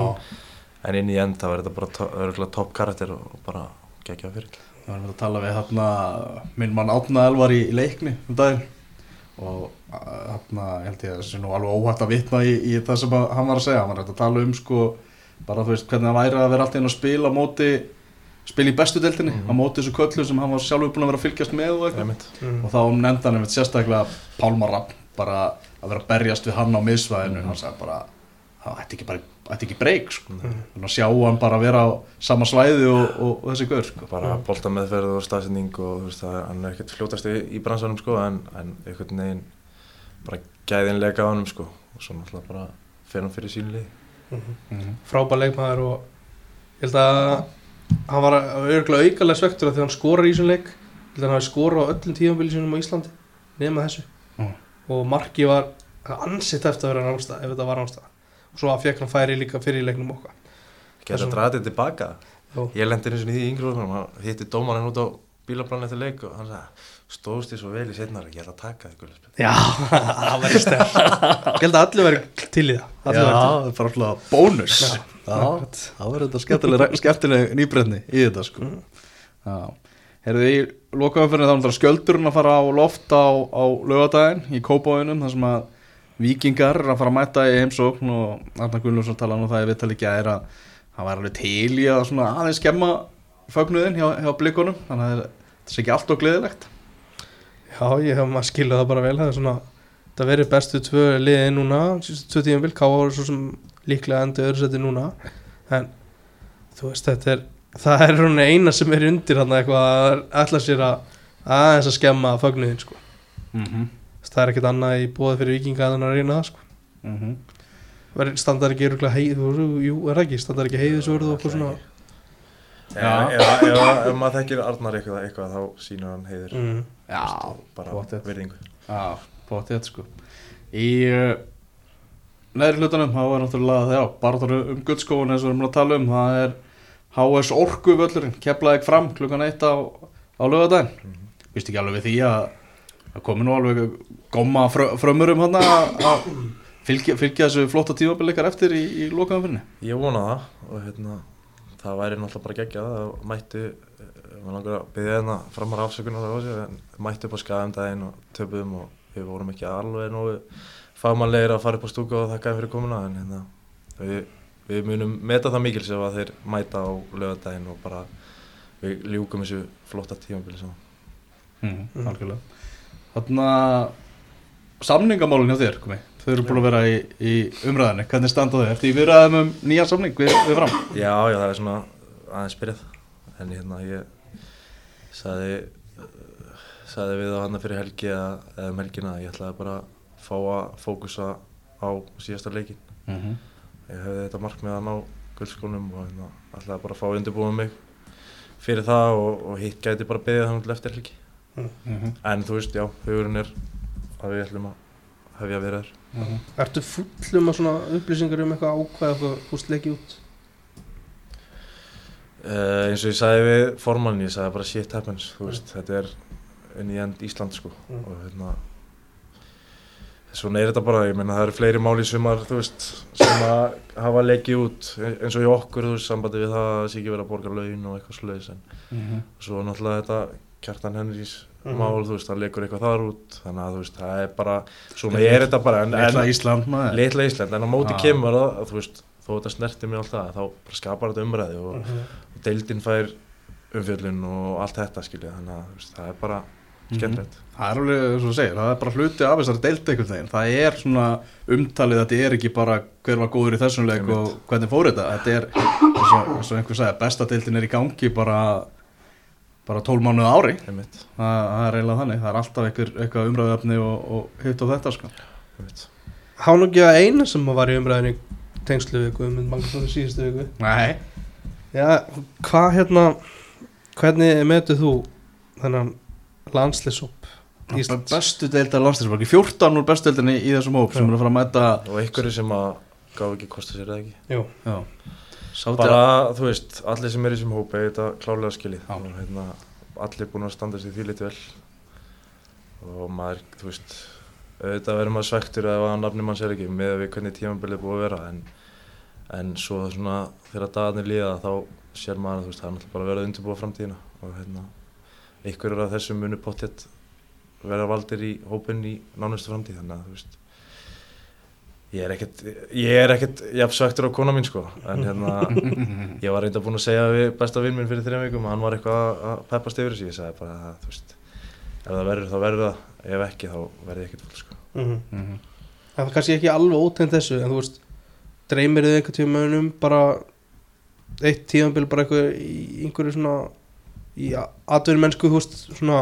en inn í end, það var þetta bara topp karakter og bara geggjaði feril. Það var að tala við þarna minn mann Átna Elvar í, leikni um daginn og þarna held ég að það sé nú alveg óhætt að vitna í, í það sem að, hann var að segja hann var hægt að tala um sko bara þú veist hvernig það væri að vera alltaf inn að spila á móti spila í bestu deildinni Mhm. á móti þessu köllu sem hann var sjálfur búin að vera að fylgjast með og mm. og þá nefndi hann einmitt sérstaklega Pálmar Rapp bara að vera að berjast við hann á miðsvæðinu Mhm. hann sagði bara það ætti ekki, bara, ætti ekki breyk sko. Mm. Þannig að sjá hann bara vera á sama svæði og, og, og þessi gaur sko. bara Mm. bolta meðferð og staðsending og þú veist það, hann er ekkert fljótast í, í bransanum sko en, en einhvern veginn bara gæðinlega á hann sko. Og svo náttúrulega bara fer hann fyrir sínu lið. Mhm. frábær leikmaður og ég held að hann var örgulega aukalega svektur að því hann skorar í þessum leik. Ég held að hann hafi skorað á öllum tíðanbíli sinum á Íslandi nema þessu. Mm. og marki var ansitt eftir að vera rámstað ef þetta var rámstað og svo fekk hann færi líka fyrir í leiknum okkar. Geta Þessum- að draða þetta tilbaka? Jó. ég lendi eins og í því yngri og hann hitti dómarinn út á bílaplan eftir leik og hann sagði stóðst þið svo vel í setnar ég ætla að taka þig guðlega já, það var í stærn ég held að allir veri til í það. Já, allir til. það. er bara alltaf bónus. Já, Já, það verður þetta skemmtileg, skemmtileg nýbreytni í þetta sko. Mm. Já, heyrðu í lokaumferðinu þá er náttúrulega skjöldurinn að fara á loft á, á lögadaginn í Kópáinum þar sem að vikingar er að fara að mæta í heimsókn og Arna Gunnljófsson tala nú það ég veit að líka er að hann var alveg til í að svona aðeins skemma fögnuðin hjá, hjá blikunum þannig að þetta sé ekki allt og gleðilegt já, ég hef maður skilja það bara vel það er svona það verið bestu tvö liðið núna síðustu tvö tíum vil, Káa var svo sem líklega enda öðru seti núna. En þú veist þetta er það er hún eina sem er undir hann eitthvað að ætla sér að aðeins að skemma fögnuðin sko. Mhm, það er ekkert annað í bóði fyrir vikinga en að reyna það sko. Mhm. Verður- standar ekki öruglega heið jú, er ekki, standar ekki heiðisvörðu og eitthvað svona? Ef, ef, ef maður þekkir Arnar eitthvað, eitthvað þá sýnur hann heiður. Mm. Já, bara pottet. virðingu. Já, potið sko. Í uh, neðri hlutunum þá er náttúrulega já, bara um guldskóun eins og við erum að tala um það er HS Orku völlurinn keflaði fram klukkan eitt á, á lögadaginn Mhm. Vist ekki alveg við því að það komi nú alveg góma frö, frömmurum hann að fylgja, fylgja þessu flotta tímabilikar eftir í, í lokaðanfyrinni Ég vona það og hérna það væri náttúrulega bara geggjað það mættu, maður langar að byggja hérna framar afsökunar á þessu en mættu upp á skæðum daginn og töpuðum og við vorum ekki alveg nógu fagmannlegir að fara upp á stúku og þakka þeim fyrir komuna. En hérna við, við munum meta það mikil sem að þeir mæta á lögadaginn og bara við ljúkum þessu flotta tímabili saman. Mm, Mhm. Algjörlega. Þannig að samningamálun hjá þér komi Þau eru búin að vera í, í umræðinni Hvernig standa þau? Eftir í viðræðum um nýja samning við, við fram? Já, já, það er svona aðeins byrjað. En hérna ég sagði sagði við á hana fyrir helgi að, eða um helgina að ég ætlaði bara að fá að fókusa á síðasta leikin mm -hmm. ég hefði þetta markmið að ná guldskónum og hérna ætlaði bara að fá undirbúið mig fyrir það og, og hitt gæti bara beðið þannig eftir helgi Mm en þú veist, já, hugurinn er að við ætlum að hefja verið þér -hmm. Ertu fullum að svona upplýsingar um eitthvað ákvæð eitthvað húst leikið út? Uh, eins og ég sagði við formann, ég sagði bara shit happens, þú veist, þetta er inn í end Ísland sko Mm. og hérna svona er þetta bara, ég meina það eru fleiri mál í sumar, þú veist, sem að hafa leikið út eins og í okkur, þú veist, sambandi við það að það sé ekki verið að borga laun og eitthvað sluðis en Mhm. svo náttúrulega þetta Kjartan Henrys Mhm. mál, þú veist, það leikur eitthvað þar út þannig að þú veist, það er bara, svona er þetta bara en, Litla en, Ísland maður litla Ísland, en á móti Ah. kemur það, að, þú veist, þó þetta snerti mig alltaf, þá bara skapar þetta umræði og deildin fær umfjöllun og allt þetta skilja þannig að veist, það er bara Mhm. skemmtilegt Það er alveg, eins og þú segir, það er bara hluti af þessari deild einhvern veginn. Það er svona umtalið að þetta er ekki bara hver var góður í þessum leik og hvernig fór þetta. Þetta er, eins og, eins og einhver sagði, besta deildin er í gangi bara, bara 12 mánuð á ári. Það, það er eiginlega þannig. Það er alltaf einhver, eitthvað umræðöfni og, og hitt og þetta, sko. einmitt. Há nú ekki að eina sem var í umræðinu tengslu viku, um Magnússon í síðustu viku. Nei. Já, hvað hérna hvernig metur þú þennan landslýsóp Íslands? Bestu deildar landslýsflokki, 14 úr bestu deildinni í þessum hóp sem eru að fara að mæta, og einhverju sem að gaf ekki kosta sér eða ekki? Jú, já, sátti bara, þú veist, allir sem er í þessum hópi er þetta klálega skilið hérna, allir búin að standa sig því litið vel. Og maður, þú veist auðvitað verður maður svektur að nafnum manns er ekki með við hvernig tímabilið er búið að vera en, en svo svona þegar dagarnir líða þá sér maður að veist, það er náttúrulega bara að vera að undirbúa framtíðina. Og hérna, einhverjur af þessum munu pottitt vera valdir í hópinn í nánustu framtíð. Þannig að þú veist ég er ekkert, ég er ekkert jafn svektur á kona mín sko. En hérna ég var reynda búinn að segja við besta vinn minn fyrir þrejum vikum að hann var eitthvað að- að peppast yfir þessu. Ég sagði bara að þú veist ef það verður þá verður það, ef ekki þá verður ég ekkert full sko. Mm Mhm. Það er kannski ekki alveg ótegn þessu en þú veist, dreymir þið einhvern tíma um bara eitt tíðanbíl bara eitthvað í einhverju svona í atvinnu mennsku, þú veist, svona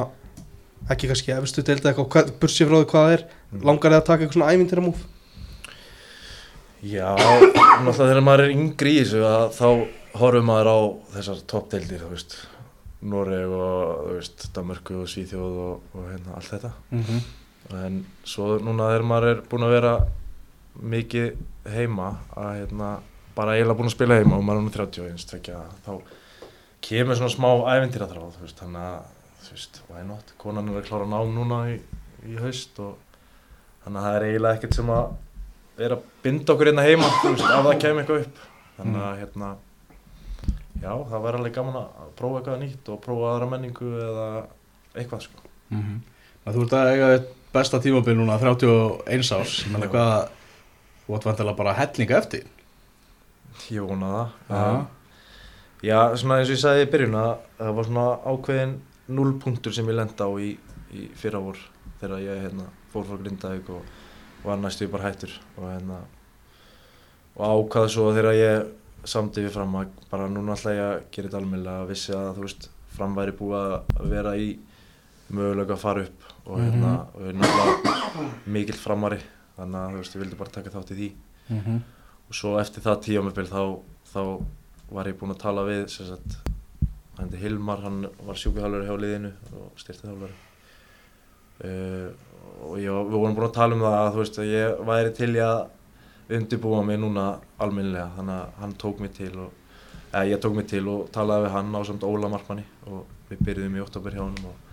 ekki kannski efstu deilda eitthvað, hvað- bursið frá því hvað það er langar þið að taka eitthvað svona ævintýra múf Já, náttúrulega þegar maður er yngri í þessu að þá horfum maður á þessar toppdeildir, þú veist Noreg og, þú veist, Danmörku og Svíþjóð og, og hérna allt þetta. Mhm. en svo núna þegar maður er búinn að vera mikið heima að hérna bara eiginlega búinn að spila heima og maður er nú 31 tvekja, þá kemur svona smá ævintýra þráð þú veist, þannig að þú veist, why not konan er að klára nám núna í, í haust og þannig að það er eiginlega ekkert sem að vera að binda okkur hérna heima þú veist, ef það kemur eitthvað upp þannig að hérna já, það væri alveg gaman að prófa eitthvað nýtt og prófa aðra menningu eða eitthvað sko Mhm. Þú ert að eiga besta tímabil núna 31 árs menn Já. hvað þú ert vantilega bara hellinga eftir Ég vona það. Já. Já, svona eins og ég sagði í byrjun að það var svona ákveðin nullpunktur sem ég lenda á í, í fyrra vor þegar ég hérna, fór frá Grindavík og var næstu bara hættur og hérna og ákvað svo þegar ég samdi við fram að bara núna ætla ég að gera þetta almennilega að vissi að þú veist fram væri búið að vera í mögulega að fara upp og hérna og við erum náttúrulega mikill framari þannig að þú veist ég vildi bara taka þátt í því. Mhm. og svo eftir það tíamöbil þá, þá var ég búinn að tala við sem sagt hann heiti Hilmar, hann var sjúkuhálfari hjá liðinu og styrtithálfari uh, og ég, við vorum búin að tala um það að þú veist að ég væri til í að undirbúa mig núna almennilega. Þannig að hann tók mig til og eða ég tók mig til og talaði við hann á samt Óla Markmanni og við byrjuðum í oktober hjá hann og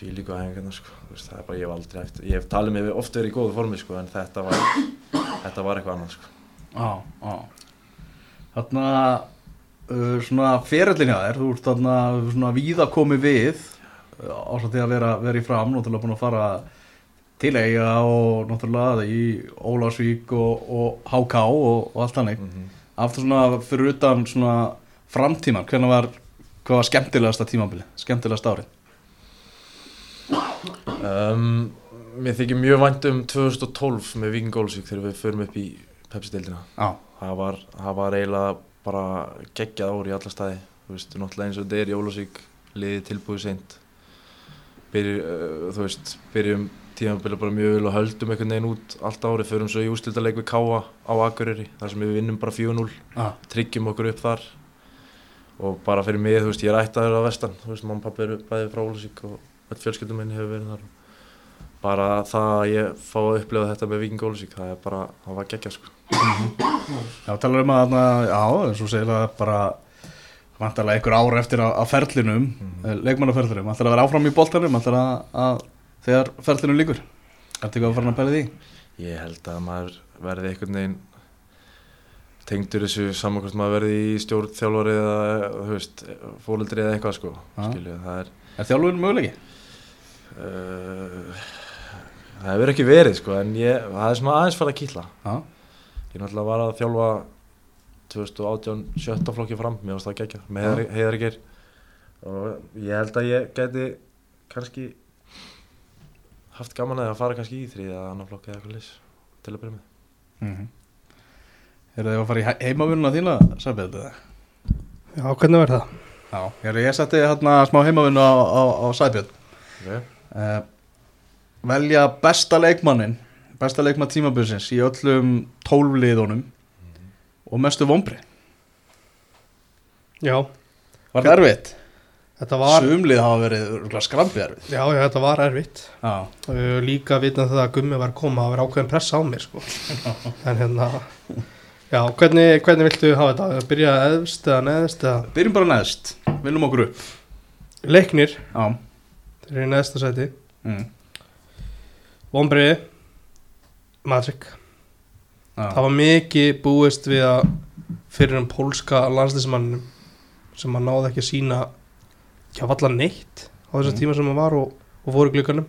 því líka aðhengarna sko, þú veist, það er bara ég hef aldrei eftir, ég hef talið mig oft verið í góðu formi sko en þetta var, þetta var eitthvað annað sko. Já, já. Þarna uh, svona ferillin hjá þér þú ert þarna svona víða komið við uh, ásætti að vera, vera í fram náttúrulega búin að fara til eiga og náttúrulega í Ólarsvík og, og HK og, og allt þannig. Mm aftur svona fyrir utan svona framtíman, hvernig var hvað var skemmtilegasta tímabili, skemmtilegasta árið Um, mér þykir mjög vænt um 2012 með Víking Gólsvík þegar við förum upp í Pepsi-deildina. Já, Það var, það var eiginlega bara geggjað ár í alla staði. Þú veist, náttúrulega eins og þetta er í Ólafsvík, liðið tilbúið seint. Byrjum, uh, þú veist, byrjum tímabilið bara mjög vel og höldum einhvern veginn út allt árið. Förum svo í ústildarleik við Káa á Akureyri, þar sem við vinnum bara 4-0, já, tryggjum okkur upp þar. Og bara fyrir mig, þú veist, ég er ættaður á vestan. Þú veist, mamma og pappi eru bæði frá Ólafsvík og öll fjölskyldum minni hefur verið þar. Bara það að ég fá að upplifa þetta með Víking Ólafsvík, það er bara, það var geggjað sko. já talar um að já, eins og segir að bara vantarlega einhver ár eftir að, að ferlinum mm. leikmannaferlinum, ætlar að vera áfram í boltanum ætlar að, að þegar ferlinum líkur Ertu ekki að fara að pæla í því? Ég held að maður verði einhvern veginn tengdur þessu saman hvort maður verði í stjórn þjálfari eða fólildri eða eitthvað sko skilju, það er Er þjálfurinn mögulegi? Uh, það hefur ekki verið sko en ég, það er svona aðeins fara að kýtla Já, ég náttúrulega var að þjálfa 2018 sjötta flokki fram, mér varst það geggja með Já. heiðar, heiðar ger og ég held að ég geti kannski haft gaman að að fara kannski í þrið eða annan flokki eða eitthvað lis til að byrja með mm -hmm. Er það að fara í he- heimavinnuna þína, Sabið? eða? Já, hvernig verður það? Já, ég, ég setti hérna smá heimavinnu á, á, á Sæbjörn okay. Uh, Velja besta leikmannin besta leikmann tímabilsins í öllum tólfliðunum og mestu vombri Já, Var það erfitt? þetta var, Sumlið hafa verið skrambið erfitt já, já, þetta var erfitt. Uh, líka vitna það að Gummi var koma að vera ákveðin pressa á mér, sko. En hérna, já, hvernig, hvernig viltu hafa þetta? Byrja eðst eða neðst eða? byrjum bara neðst Vinnum okkur upp Leiknir, Já, eru í neðsta sæti. mm. Vombriði, Magic. Já. Það var mikið búist við að fyrir um pólska landslýsmannum sem að náði ekki að sína ekki að valla neitt á þessum Mm. tíma sem hann var og, og fór í glukkanum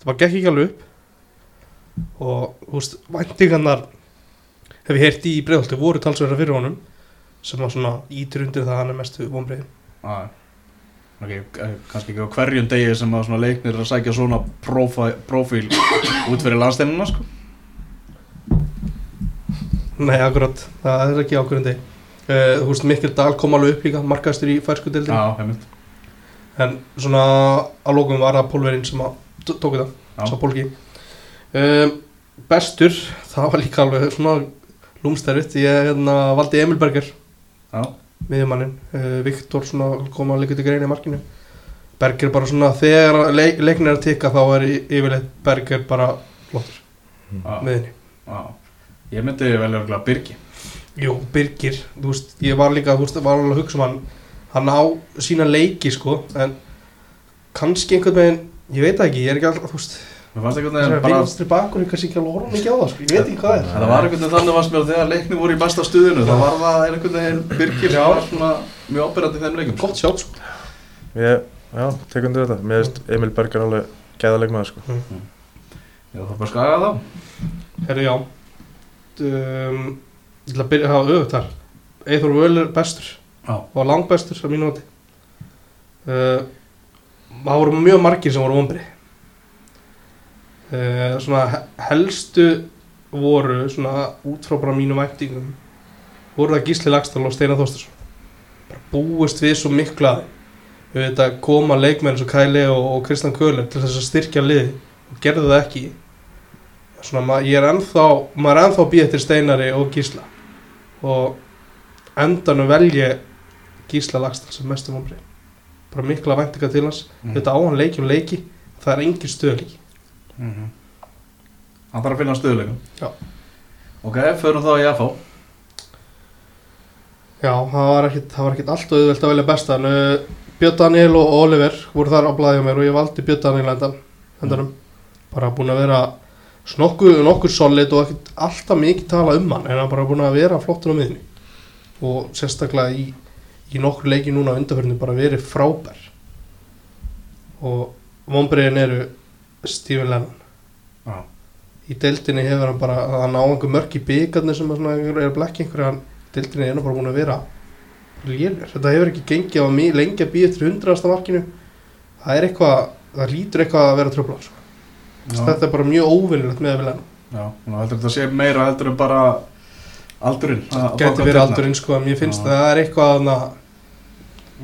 það bara gekk ekki alveg upp og þú veist, væntingarnar hef ég heyrt í bregðaldi voru talsverða fyrir honum sem var svona ítur undir það að hann er mestu vonbreiðin Já, okay, kannski ekki á hverjum degi sem að leiknir er að sækja svona prófa, prófíl út fyrir landsteinuna sko. Nei, akkurat, það er ekki ákvörðandi uh, Þú veist, Mikkel Dahl kom alveg upp líka markastur í færsku deildin Já, heimilt En svona að lókum var það pólverinn sem tók þetta, sá pólki. Um, Bestur, það var líka alveg svona lúmstærfitt Ég hérna, valdi Emil Berger, Já, miðjumannin uh, Viktor svona kom að líka til greina í markinu. Berger bara svona, þegar leik, leiknir er að tikka þá er yfirleitt Berger bara flottur miðinni já. Ég myndi velja örugglega Birgi Jú, Birgir, þú veist, ég var líka, þú veist, var alveg að hugsa um hann. Hann á sína leiki, sko, en kannski einhvern veginn, ég veit ekki, ég er ekki alltaf, þú veist Mér fannst einhvern Það veginn er bara vinstri bakur, ég kannski ekki alveg horfa mikið á það, sko, ég veit ekki hvað er. Það var einhvern veginn þannig fannst mér að þegar leikni voru í besta stuðinu þá var það einhvern veginn Birgir sem var svona mjög ábyrgandi í þeim leikum Gott sjátt, sko. Ég, já, tek undir þetta. Mér finnst Emil Berger alveg gæðaleg maður sko. Já, það bara skaga þá Herri, já. Um, Ég ætla að byrja að hafa öfugt þar Eithor Völler bestur. Já. og langbestur á mínu noti uh, Það voru mjög margir sem voru vombri uh, svona he- helstu voru svona út frá bara mínum væntingum voru það Gísli Lagstall og Steinar Þorstarsson bara búist við svo mikla við veit að koma leikmenn svo Kæli og, og Kristján Köhler til þess að styrkja liði og gerðu það ekki. Svona ma ég er ennþá maður er ennþá býð eftir Steinari og Gísla og endanum velje Gísla Lagstall sem mestum omri bara mikla væntinga til hans. Mm. þetta á hann leikjum leiki það er engin stöðleiki Mhm. Hann þarf að finna stöðuleikum. Ok, förum þá í FH Já, það var ekkit, það var ekkit allt auðvelt að velja bestan uh, Björn Daniel og Oliver voru þar á blæði á mér og ég valdi Björn Daniel endan, endanum bara búin að vera nokkuð nokkuð solid og ekkit alltaf mikið tala um hann en hann bara búin að vera flottur á miðinni og sérstaklega í, í nokkur leiki núna á undarförinu bara verið frábær. Og vonbreiðin eru Stephen Lennon Já. í deildinni hefur hann bara hann á einhver mörk í byggarnir sem að er að blekki einhverju hann deildinni er nú bara búin að vera lélir, þetta hefur ekki gengið á mig lengi að býja eftir hundraðasta markinu það er eitthvað, það lítur eitthvað að vera tröfla sko. þetta er bara mjög óvinnilegt með að vilja Já, að þetta sé meira heldur en bara aldurinn að- að fá verið aldurinn sko, en mér finnst Já. að það er eitthvað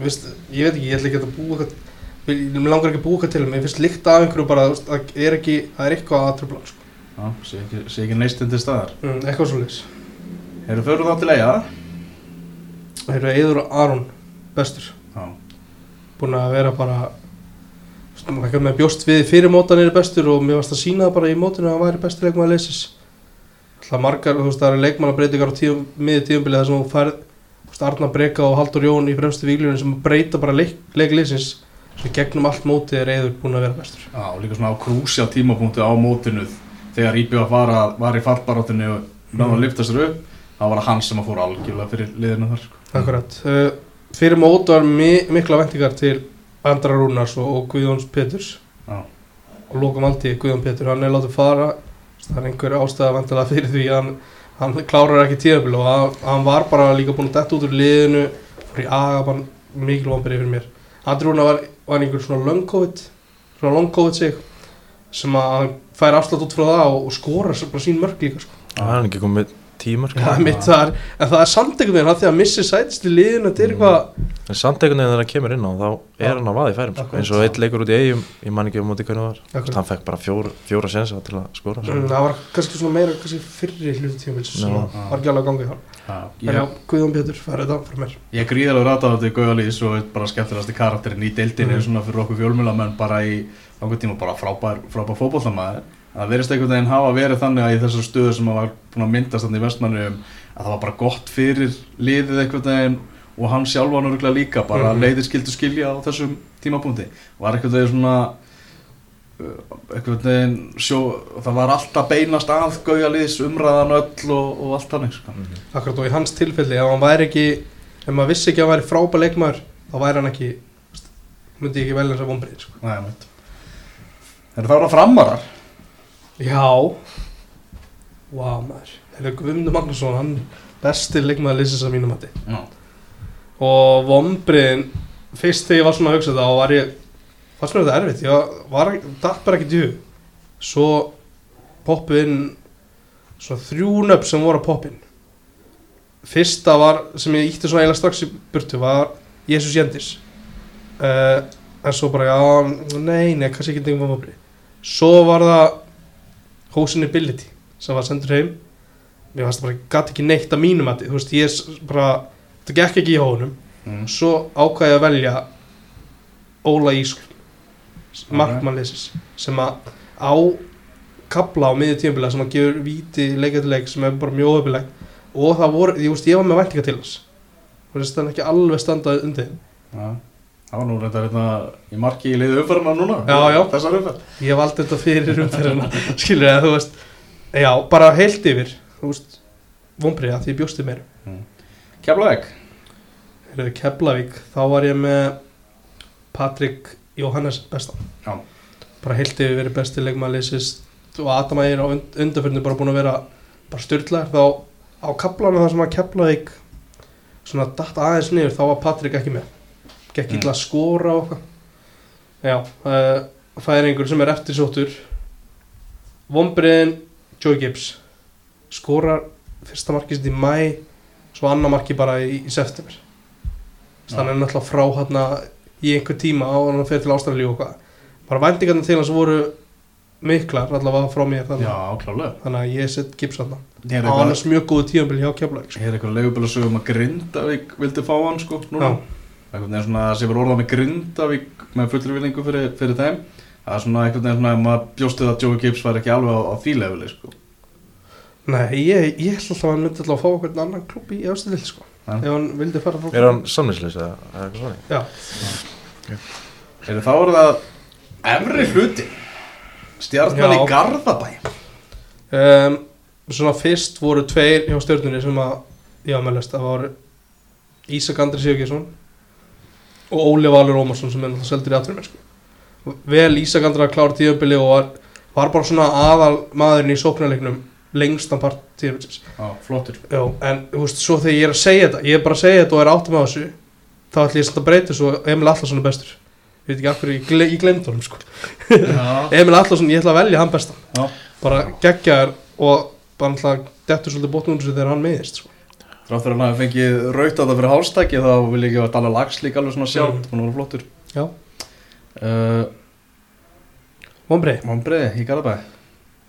veist, ég veit ekki, ég ætla ekki að búa eitthvað mér langar ekki að eitthvað til mér finnst líkt af einhverju bara þú það er ekki, það er eitthvað að tröfla sko. Já, sé ekki, sé ekki neistinn til staðar. Mm, eitthvað svo leys Erum förum þá til eiga það eru Eður og Aron bestur. Já, búin að vera bara eitthvað með bjóst við fyrir mótan er bestur og mér varst að sína það bara í mótinu að hann væri bestur leikmaður leysis Það margar, þú veist, það eru leikmannabreitingar á tíum, miði tíumbili þar sem þú færð þú Arna Breka og Haldur Jón í fremstu víglunum sem breyta bara leik, leikleysins sem gegnum allt mótið er eður búin að vera bestur. Já, og líka svona á krúsja tímapunktu á mótinu þegar IBF var, að, var í fallbaráttinu og náðu að lyfta sér upp þá var það hann sem að fóra algjörlega fyrir liðinu þar sko. Akkurat. Uh, Fyrir mót var mi mikla vendingar til Andra Rúnars og, og Guðjóns Peturs. Já. og lókum aldrei Guðjón Petur, hann er látið fara. Það er einhver ástæða vantilega fyrir því hann, hann klárar ekki tíðabil og hann, hann var bara líka búin að detta út úr liðinu fór í aga, bara mikil vonbyrði fyrir mér. Andri Rúnar var, var einhver svona long COVID svona long COVID sig sem að hann fær afslátt út frá það og, og skorar bara sín mörg líka sko. Það er ekki komið tímar sko. ja, mitt, það er, en það er samt einhvern veginn að því að missi sætist í liðinu þetta er eitthvað En samt einhvern veginn þegar hann kemur inn á þá er hann að vaða í færum sko. Eins og eitt leikur út í eigum, ég man ekki um móti hvernig það var hann fekk bara fjóra, fjóra sensa til að skora sko. Mm, það var kannski svona meira kannski Já. að var ekki alveg að ganga í það Já, en já, Guðjón Pétur, það er þetta fyrir mér ég er gríðarlega ratað þetta í Gauðalís og bara skemmtilegasti karakterinn í deildinni Mhm. svona fyrir okkur fjölmjölamenn bara í langur tíma bara frábær, frábær fótbollamæður það verðist einhvern veginn hafa verið þannig að í þessar stöðu sem að var búin að myndast þannig í vestmannu að það var bara gott fyrir liðið einhvern veginn og hann sjálfan örgulega líka bara Mhm. leiðir skildu skilja á þessum tímapunkti var einhvern veginn svona uh, einhvern veginn sjó, það var alltaf beinast að Gauðalís umræðan öll og, og allt þannig sko. Akkurat og í hans tilfelli, ef hann væri ekki ef maður vissi ekki að hann væri frábær leikmaður þá væri hann ekki myndi ekki velja þess að vonbreið sko. Þeir eru þá framarar Já. Vá maður. Eru Guðmundur Magnússon, hann er besti leikmaður lýsins að mínum hætti Já, og vonbreiðin fyrst þegar ég var svona að hugsa þetta þá var ég fannst mér þetta erfitt, ég var dætt bara ekki djú svo poppu inn svona þrjúnöpp sem voru að poppa inn. Fyrsta var sem ég ítti svona eiginlega strax í burtu var Jésús Jendis. Uh, en svo bara já, nei, nei, kannski ekki nefnum vonbreið svo var það Hósin Ability sem var sendur heim. Mér fannst það bara, gæti ekki neitt að mínum að þú veist, ég bara það gekk ekki í hónum mm. svo ákvæði að velja Óla Ískl markmannleysis sem að á kabla á miðju tímabila sem að gefur víti leikatileik sem er bara mjög ofileg og það voru, ég veist, ég var með væntinga til hans. Þú veist, þannig ekki alveg standað undir þeim. Já, nú reynda hérna í marki í liðu umferðina núna Já, já. Þessar umferð. Ég valdi þetta fyrir umferðina skilur ég að þú veist já, bara heilt yfir, þú veist vonbreiða því ég bjósti meir Keflavík? Heyrðu, Keflavík, þá var ég með Patrik Jóhannes bestan Já. bara heilt yfir verið besti leikmaðlýsis og Adam Ægir á und undarförnum bara búin að vera bara styrlaður þá á kaplanu þar sem að Keflavík svona datt aðeins niður þá var Patrik ekki með gekk Mm. illa að skora og eitthvað. Já, uh, það er einhver sem er eftirsóttur. Vombriðin, Joey Gibbs. Skorar fyrsta markið sitt í mæ svo annar markið bara í, í september. Þannig að hann er náttúrulega frá hérna í einhver tíma á hann fyrir til Ástralíu og hvað. Bara væntingarnir til hans voru miklar allavega frá mér þannig, Já, þannig að ég set Gibbs hann á annars mjög góðu tíðanbili hjá Keflavík sko. hér er eitthvað leigubílasögum að Grindavík vildi fá hann sko Já, núna? Einhvern veginn svona sem var orðað með Grindavík með fullri vilningu fyrir, fyrir þeim það er svona veginn svona að maður bjóstu að Joey Gibbs var ekki alveg á, á því leveli sko nei, ég, ég held alltaf að hann myndi alltaf að fá okkur annan klubb í ástæðil sko. Já. ef hann vildi fara frá Er hann samninsleis eða eitthvað svona? Já, er þá er það efri hluti stjarnan Já. í Garðabæ um, svona fyrst voru tveir hjá stjórnunni sem að já, með lest, það voru Ísak Andri Sigurgesson og Óli Valur Ómarsson sem er náttúrulega seldur í sko. vel Ísak Andri að klára tíðanbili og var, var bara svona aðal maðurinn í sóknarleiknum lengstan part tíðanbilsins Já, flottur Já, en þú veist, svo þegar ég er að segja þetta ég er bara að segja þetta og er áttum á þessu þá ætlum ég að breyta svo Emil Allarsson er bestur ég veit ekki af hverju ég, gle, ég glemd honum sko. Emil Allarsson, ég ætla að velja hann bestan Já. bara geggjaður og bara alltaf dettur svolítið bóttum úr þessu þegar hann meðist sko. Fyrir hann að fengið raut á það fyrir hálstæki þá vil ég ekki að Dalla Lags líka alveg svona sjálf Mm. hún var flottur. Já, uh, vonbreið Mombriði í Garðabæ.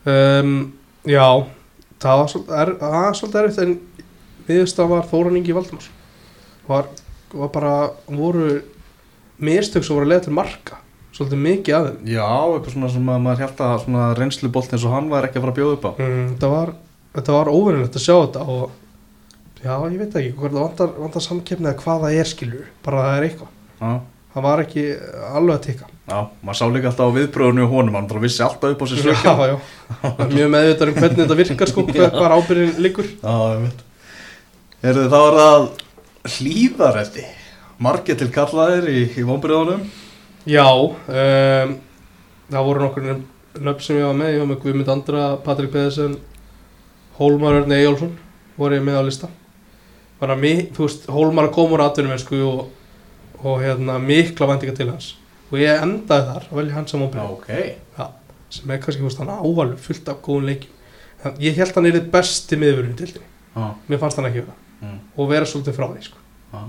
Um, Já, það var svolítið, er, það var svolítið erfitt en viðust að var Þóran Ingi Valdimars. Var, var bara voru mistök sem voru að leiða til marka svolítið mikið af þeim. Já, eitthvað svona sem að maður held að svona reynslubolt eins og hann var ekki að fara að bjóða upp á. Mm, þetta var, þetta var óvinnilegt að sjá þetta og já, ég veit ekki hvað það vantar, vantar samkeppni eða hvað það er skilur bara það er eitthvað, Já, það var ekki alveg að tikka. Já maður sá líka alltaf á viðbröðunni og honum hann vissi alltaf upp á sér já, sökja já, mjög meðvitað um hvernig þetta virkar sko, hvar ábyrðin liggur. Já, ég veit Heyrðu, þá er það hlýðareldi Margir til kallaðir í, í vonbriðunum já, um, það voru nokkur nöfn sem ég var með, ég var með Guðmund Andra Patrik Pedersen Hólmar Örni Eyjólfsson voru ég með á lista bara mig, þú veist, Hólmar kom úr atvinnum og, og hérna mikla vendinga til hans. Og ég endaði þar að velja hann sem óbyrð ok. Sem er kannski, þú veist, hann ávalur fullt af góðum leikjum. En ég held hann er þitt besti miðurinn til því, Já, mér fannst hann ekki vera. Mm, og vera svolítið frá því, sko. Já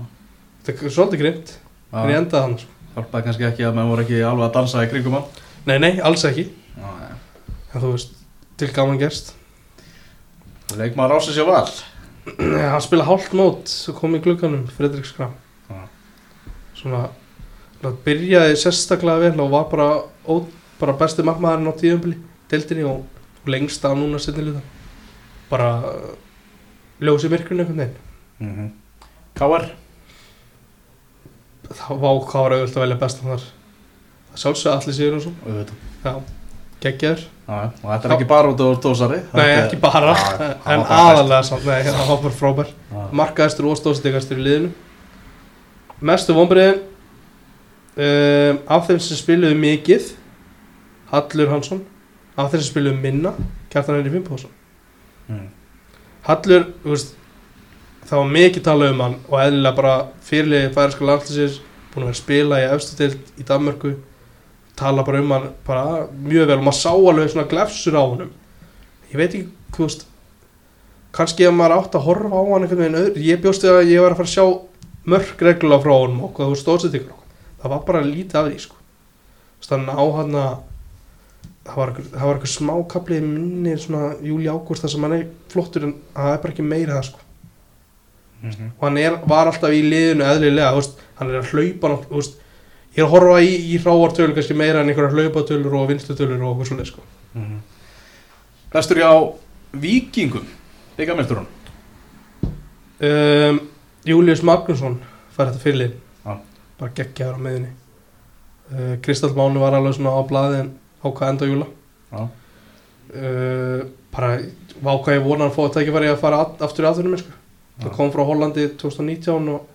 þetta er svolítið grimt, en ég endaði hann sko. hjálpaði kannski ekki að maður voru ekki alveg að dansa í kringum hann? Nei, nei, alls ekki, já. En þú veist til gaman gerst. Leikmaður ásins ég val. Nei, hann spila hálft mót og kom í glugganum Fredrik Skram Já. svona hann byrjaði sérstaklega vel og var bara, ó, bara besti markmaðurinn á tíðumbili deildinni og, og lengst af núna setni luta bara uh, ljósi myrkurinn einhvern veginn. Mm -hmm. Káar þá var var auðvitað að velja bestan þar. Það sjálfsög allir sigur og svo Auðvitað. já, já, og þetta er ekki bara út á dósari nei, ekki bara, en aðalega samt, nei, var bara frábær. Markaðistur og stóðstíkastur í liðinu. Mestu vonbreiðin um, af þeim sem spiluðu mikið Hallur Hansson. Af þeim sem spiluðu minna Kjartan Henri Fimpóðsson Mm. Hallur, þú veist það var mikið talað um hann og eðlilega bara fyrirliði færiska landslýsins búin að vera að spila í efstutild í Danmörku tala bara um hann bara mjög vel. Og maður sá alveg svona glefsur á honum. Ég veit ekki, þú veist kannski að maður átt að horfa á hann einhvern veginn öðru, ég bjóst við að ég var að fara að sjá mörg reglulega frá honum og hvað þú stóðsett ykkur það var bara lítið af því sko. Þannig á hann að það var einhver, það var einhver smá kaplið minni svona júli ágúst þar sem hann er flottur en það er bara ekki meira það sko. Mhm. og hann er, var alltaf í liðinu eðlilega, þú veist, hann er að hlaupa þú veist, ég er að horfa í, í hráartölur kannski meira en einhverja hlaupatölur og vinstutölur og okkur svolítið sko Mhm. Bestur hjá Víkingum Byggamesturun um, Július Magnússon fær þetta fyrirlið Já. bara geggjaður á meðinni uh, Kristall Máni var alveg svona á blaði en ákvað enda júla Já. uh, bara vákvað ég vona að fá þetta ekki verið að fara aftur í sko. það kom frá Hollandi 2019 og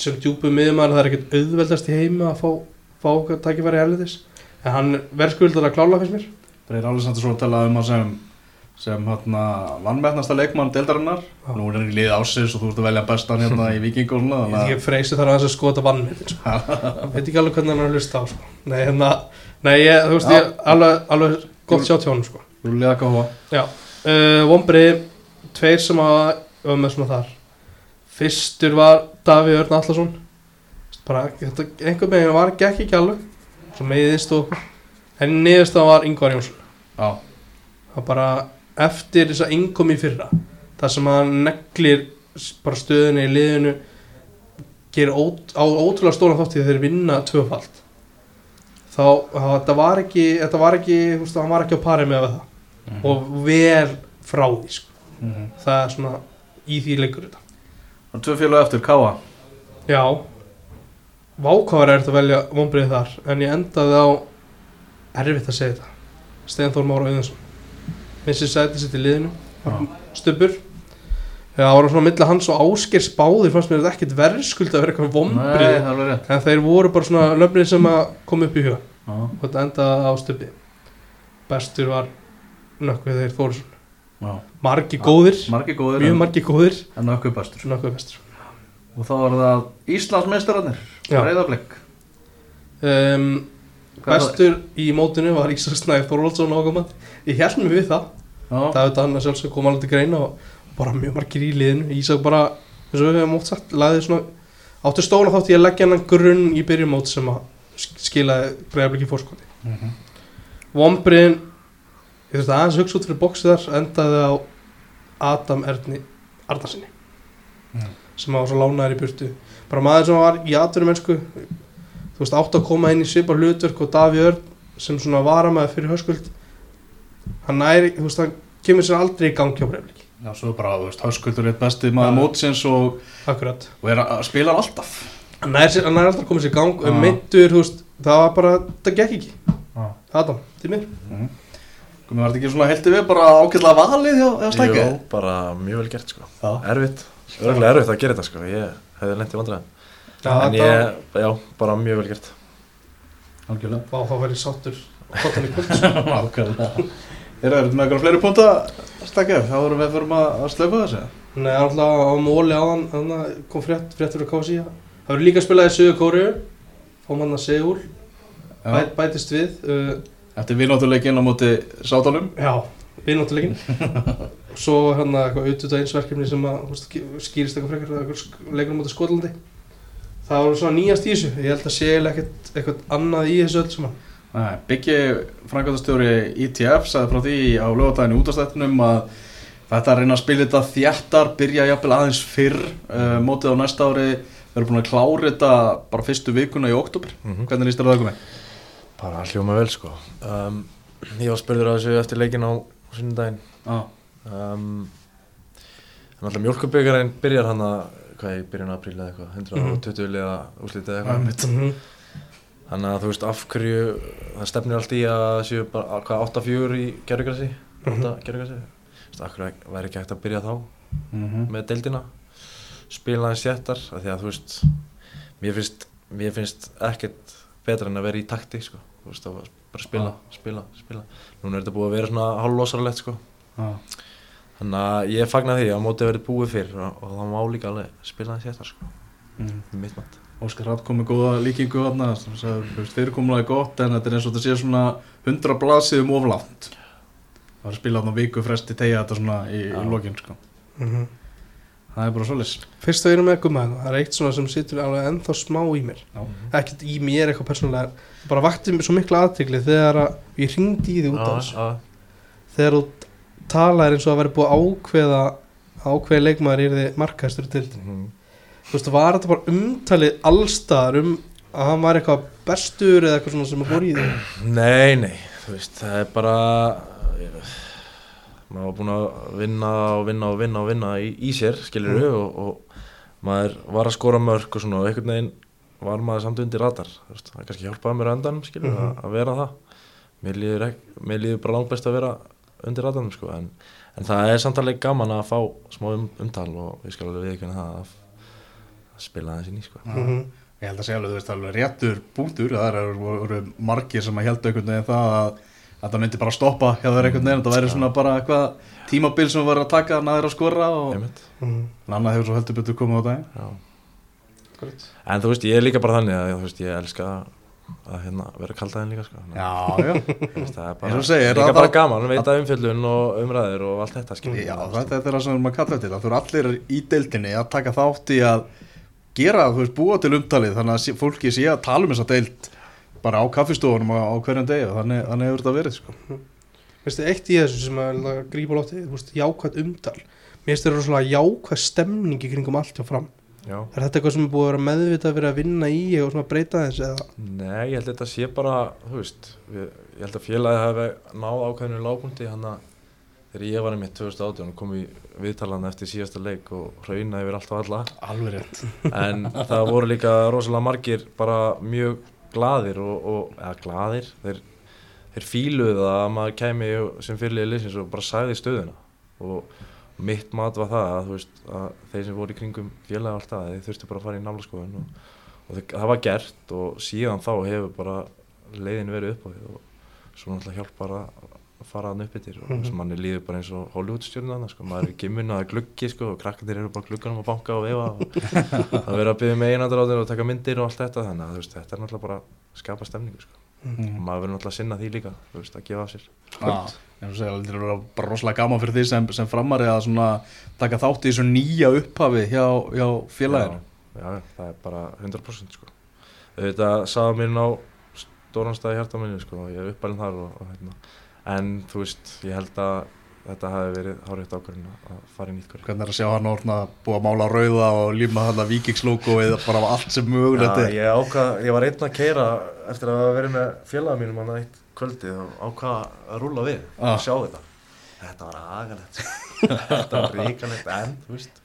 sem djúpu miðumar það er ekkert auðveldast í heima að fá, fá tækifæri helvitis en hann verðskuldar að klála fyrst mér Freyr Alessandur svo að tala um hann sem sem hérna vannmennasta leikmann deildarinnar Já. nú er hann í lið ásins og þú ert að velja bestan hérna í Víking og svona ég ekki freysi þar að þess að skota vannmyndin sko. veit ekki alveg hvernig hann er að hlusta á sko. nei, hérna, nei ég, þú veist Já. ég alveg, alveg gott hjá hann sko Rúlega káfa Já, uh, Vombrið Tveir sem að öfum með svona þar Fyrstur var Daví Örn Allarsson bara, einhvern veginn var gekk ekki alveg. Svo meiðist og en niðurst það var Ingvar Jónsson. Já, það bara eftir þess að innkomi fyrra það sem að neglir bara stöðunni í liðinu gerir ót, á ótrúlega stóran þátt í þeir vinna tvöfald þá, þetta var ekki þetta var ekki, þú veist, hann var ekki á pari með það. Mhm. og vel frá því sko. Mhm. það er svona í því leikur þetta Er tvö félag eftir káfa já. Vákvar er þetta að velja vonbreið þar en ég endaði á erfitt að segja þetta Steinn Þór Mára Auðansson finnst sér sæti sitt í liðinu. Já. stubur það var svona milli hans og Áskers báðir fannst mér þetta ekkert verðskuld að vera eitthvað rétt. En þeir voru bara svona löfnir sem að koma upp í huga. Já, og þetta endaði á stubi bestur var nökkvið þeir Þórsson margi góðir, Margi góðir mjög margi góðir. En nokkuð bestur. Nökkvið bestur. Og þá var það Íslandsmeistararnir Já. Breiðablik. Um, bestur í mótinu var Ísak Snæður Þorvaldsson ákomandi ég held mér við það. Já, David Anna sjálfsög kom alveg til greina og bara mjög margir í liðinu. Ísak bara, eins og við hefum mótt sagt svona, áttu stóla þátt í að leggja hennan grunn í byrjumót sem að sk- skilaði bregðarblik í fórskoti Mhm. Ég þurfti aðeins að hugsa út fyrir bóksið þar endaði á Adam Erni Arnarsinni Mhm. sem var svo lánaður í burtu. Bara maður sem var í atvinnum mennsku þú veist átt að koma inn í svipar hlutverk og Daví Örn sem svona varamæður fyrir höskuld hann næri, þú veist hann kemur sér aldrei í gang hjá breyflik Já, svo bara, þú veist, Höskuldur er besti maður mótsins og, og er að spila alltaf. Hann næri, aldrei að koma sér í gang um meittur, þú veist, það var bara það gekk ekki, Adam, til mér Komið var þetta ekki svona heldur við bara ágætlega valið hjá, hjá stækja? Jú, bara mjög vel gert sko. Já. Erfitt, örgulega erfitt að gera þetta sko. Ég hefði lent í vandræðum. En ég, já, bara mjög vel gert. Algjörlega. Vá, þá verið sáttur. Kottan í kvöld. Algjörlega Er það með eitthvað fleiri púnta stækja? Þá erum við fyrir að slöpa þessu. Nei, hann alltaf á móli áðan Þannig að kom frétt, fréttur að kási Það verður líka að spila í Suðu Kóru Fáum hann að Seúl Bæ, Bætist við uh, Eftir vinnáttuleikin á móti sátalum Já, vinnáttuleikin Svo hérna eitthvað auðvitaðinsverkefni sem að skýrist eitthvað frekar eða eitthvað leikur á móti Skotlandi Það var svona nýjast í þessu Ég held að sé ekkert eitthvað annað í þessu öll saman Nei, Byggi, framkvæmdastjóri ITF, sagði frá því á lögadaginu útastættunum að þetta að reyna að spila þetta þjættar, byrja jafnvel aðeins fyrr, uh, mótið á næsta ári, við erum búin að klára þetta bara fyrstu vikuna í oktober. Mhm. Hvernig líst þér það komið? Bara hljóma vel sko um, Ég var spurður að þessu eftir leikin á sunnudaginn Já, um, En alltaf mjölkubyggarinn byrjar hann að Hvað ég byrjun apríl eða eitthvað 120 liða úslítið eða eitthvað. Mhm. Þannig að þú veist af hverju Það stefnir allt í að séu bara að hvað 8-4 í gerðugrassi. 8 gerðugrassi Þú veist af hverju væri ekki hægt að byrja þá Mhm. með deildina spila hans þéttar af því að þú veist mér finnst, mér finnst ekkert betra en að vera í takti sko. Þú veist að bara spila, spila, spila núna er þetta búið að vera svona hálflósarlegt sko. Já. þannig að ég fagna því að mótið verið búið fyrr og, og það má líka alveg spila hans þéttar sko. Mhm. í mitt mat Óskar Rapp kom með góða líkingu þarna, sem sagði, þú veist, fyrirkomulega er gott en þetta er eins og þetta sé svona 100 blasið um oflátt. Það var að spila þarna viku fresti tegja þetta svona í, í Já. lokin, sko. Mhm. Það er bara svolis. Fyrst að við erum með gummaðina, það er eitt svona sem situr alveg ennþá smá í mér Já. ekkert í mér eitthvað persónulega bara vakti mér svo mikla aðtegli þegar að ég ringdi í því út af þessu þegar þú talaðir eins og að vera búið ákveða að ákveða leikmaður er þið markaðistur til Mhm. þú veist, var þetta bara umtalið allstaðar um að hann var eitthvað bestur eða eitthvað svona sem að voru í því Nei, nei, þú veist, það er bara maður var búinn að vinna og vinna og vinna og vinna í, í sér, skilur Mm. og, og maður var að skora mörg og svona og einhvern veginn var maður samt undir radar, veist, það kannski hjálpaði mér á endanum, skilur, Mhm. að, að vera það mér líður, ek, mér líður bara langt best að vera undir radarnum, sko, en, en það er samt alveg gaman að fá smá um, umtal og ég skal alveg viðkynna það að, að spila inn í, sko Mhm. Ég held að segja alveg, þú veist, alveg réttur punktur, það eru margir sem að held einhvern veginn það að að það myndi bara stoppa hjá þeir einhvern veginn, það væri svona bara eitthvað tímabil sem var að taka næður að skora og en annað hefur svo heldur betur komið á daginn. En þú veist, ég er líka bara þannig að þú veist, ég elska að hérna, vera kaldaðin líka sko. Já, já. Veist, það er bara, Eins og þú segir, líka bara gaman, veita umfjöllun og umræður og allt þetta skilur Já, þetta er það sem við erum að kalla til Það þurfa allir í deildinni að taka þátt í að gera, þú veist, búa til umtalið þannig að fólki sé að tala um þessa deild bara á kaffistofunum á, á hverjum degi og þannig, þannig hefur þetta verið sko. veistu, eitt í þessu sem að grípa lóttið, þú veist, jákvæmt umtal. Mér finnst þetta svona jákvæð stemning í kringum allt hjá fram. Já. er þetta eitthvað sem er búið að vera meðvitað fyrir að vinna í og svona breyta þess eða? Nei, ég held að þetta sé bara, þú veist, við, ég held að félagi hafi náð ákveðinu lágpunkti hann að þegar ég var í mitt 2018 og kom í viðtalan eftir síðasta leik og hrauna yfir allt og alla. Alveg rétt. En það voru líka rosalega margir bara mjög glaðir og, og eða glaðir, þeir, þeir fíluðu það að maður kæmi sem fyrirliði liðsins og bara sagði stöðuna. Og mitt mat var það að, veist, að þeir sem voru í kringum félagi alltaf, þeir þurftu bara að fara í nálaskoðun og, og það, það var gert og síðan þá hefur bara leiðin verið upp á því og svo náttúrulega hjálpar að fara hann upp yfir og þess að manni líður bara eins og Hollywoodstjórnana sko, maður er í gimmuna að gluggi sko og krakkandir eru bara glugganum að banka og vefa og það verður að byggja með einandráðir og taka myndir og allt þetta þannig að veist, þetta er náttúrulega bara að skapa stemningu sko. og mm. maður verður náttúrulega að sinna því líka veist, að gefa af sér ah, Það er bara rosalega gaman fyrir því sem, sem framari að taka þátt í þessu nýja upphafi hjá, hjá félaginu já, já, það er bara 100% sko. þetta sagði mér ná stóran stað í hjarta minni sko, og ég er uppalinn þar og, og, hérna. En þú veist, ég held að þetta hafi verið hárétt ákvörðin að fara í nýtt hverju Hvernig er að sjá hann orðna búið að mála rauða og líma hann að vikingslogo eða bara allt sem mögulegt Já, er? ég ákvað, ég var einn að keira eftir að verið með félaga mínum hann eitt kvöldið og ákvað að rúla við Ah. og sjá þetta. Þetta var agalegt. Þetta var ríkalegt en, þú veist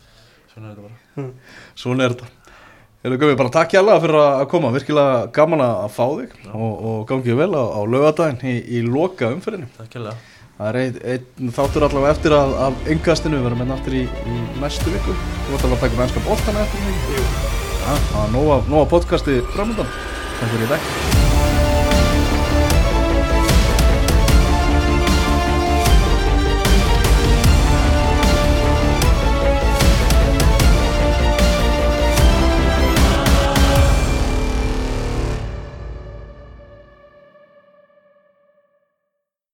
svona er þetta bara. Svona er þetta Erum við bara takk hjá fyrir að koma, virkilega gaman að fá þig og, og gangið vel á, á lögadaginn í, í loka umferðinu. Takk kjærlega Það er einn ein þáttur allavega eftir að, af yngastinu, við verðum með aftur í, í næstu viku. Þú vart alveg að taka með ennska bóltana eftir mig. Já, það var nóga podcasti framöndan. Takk fyrir í dag.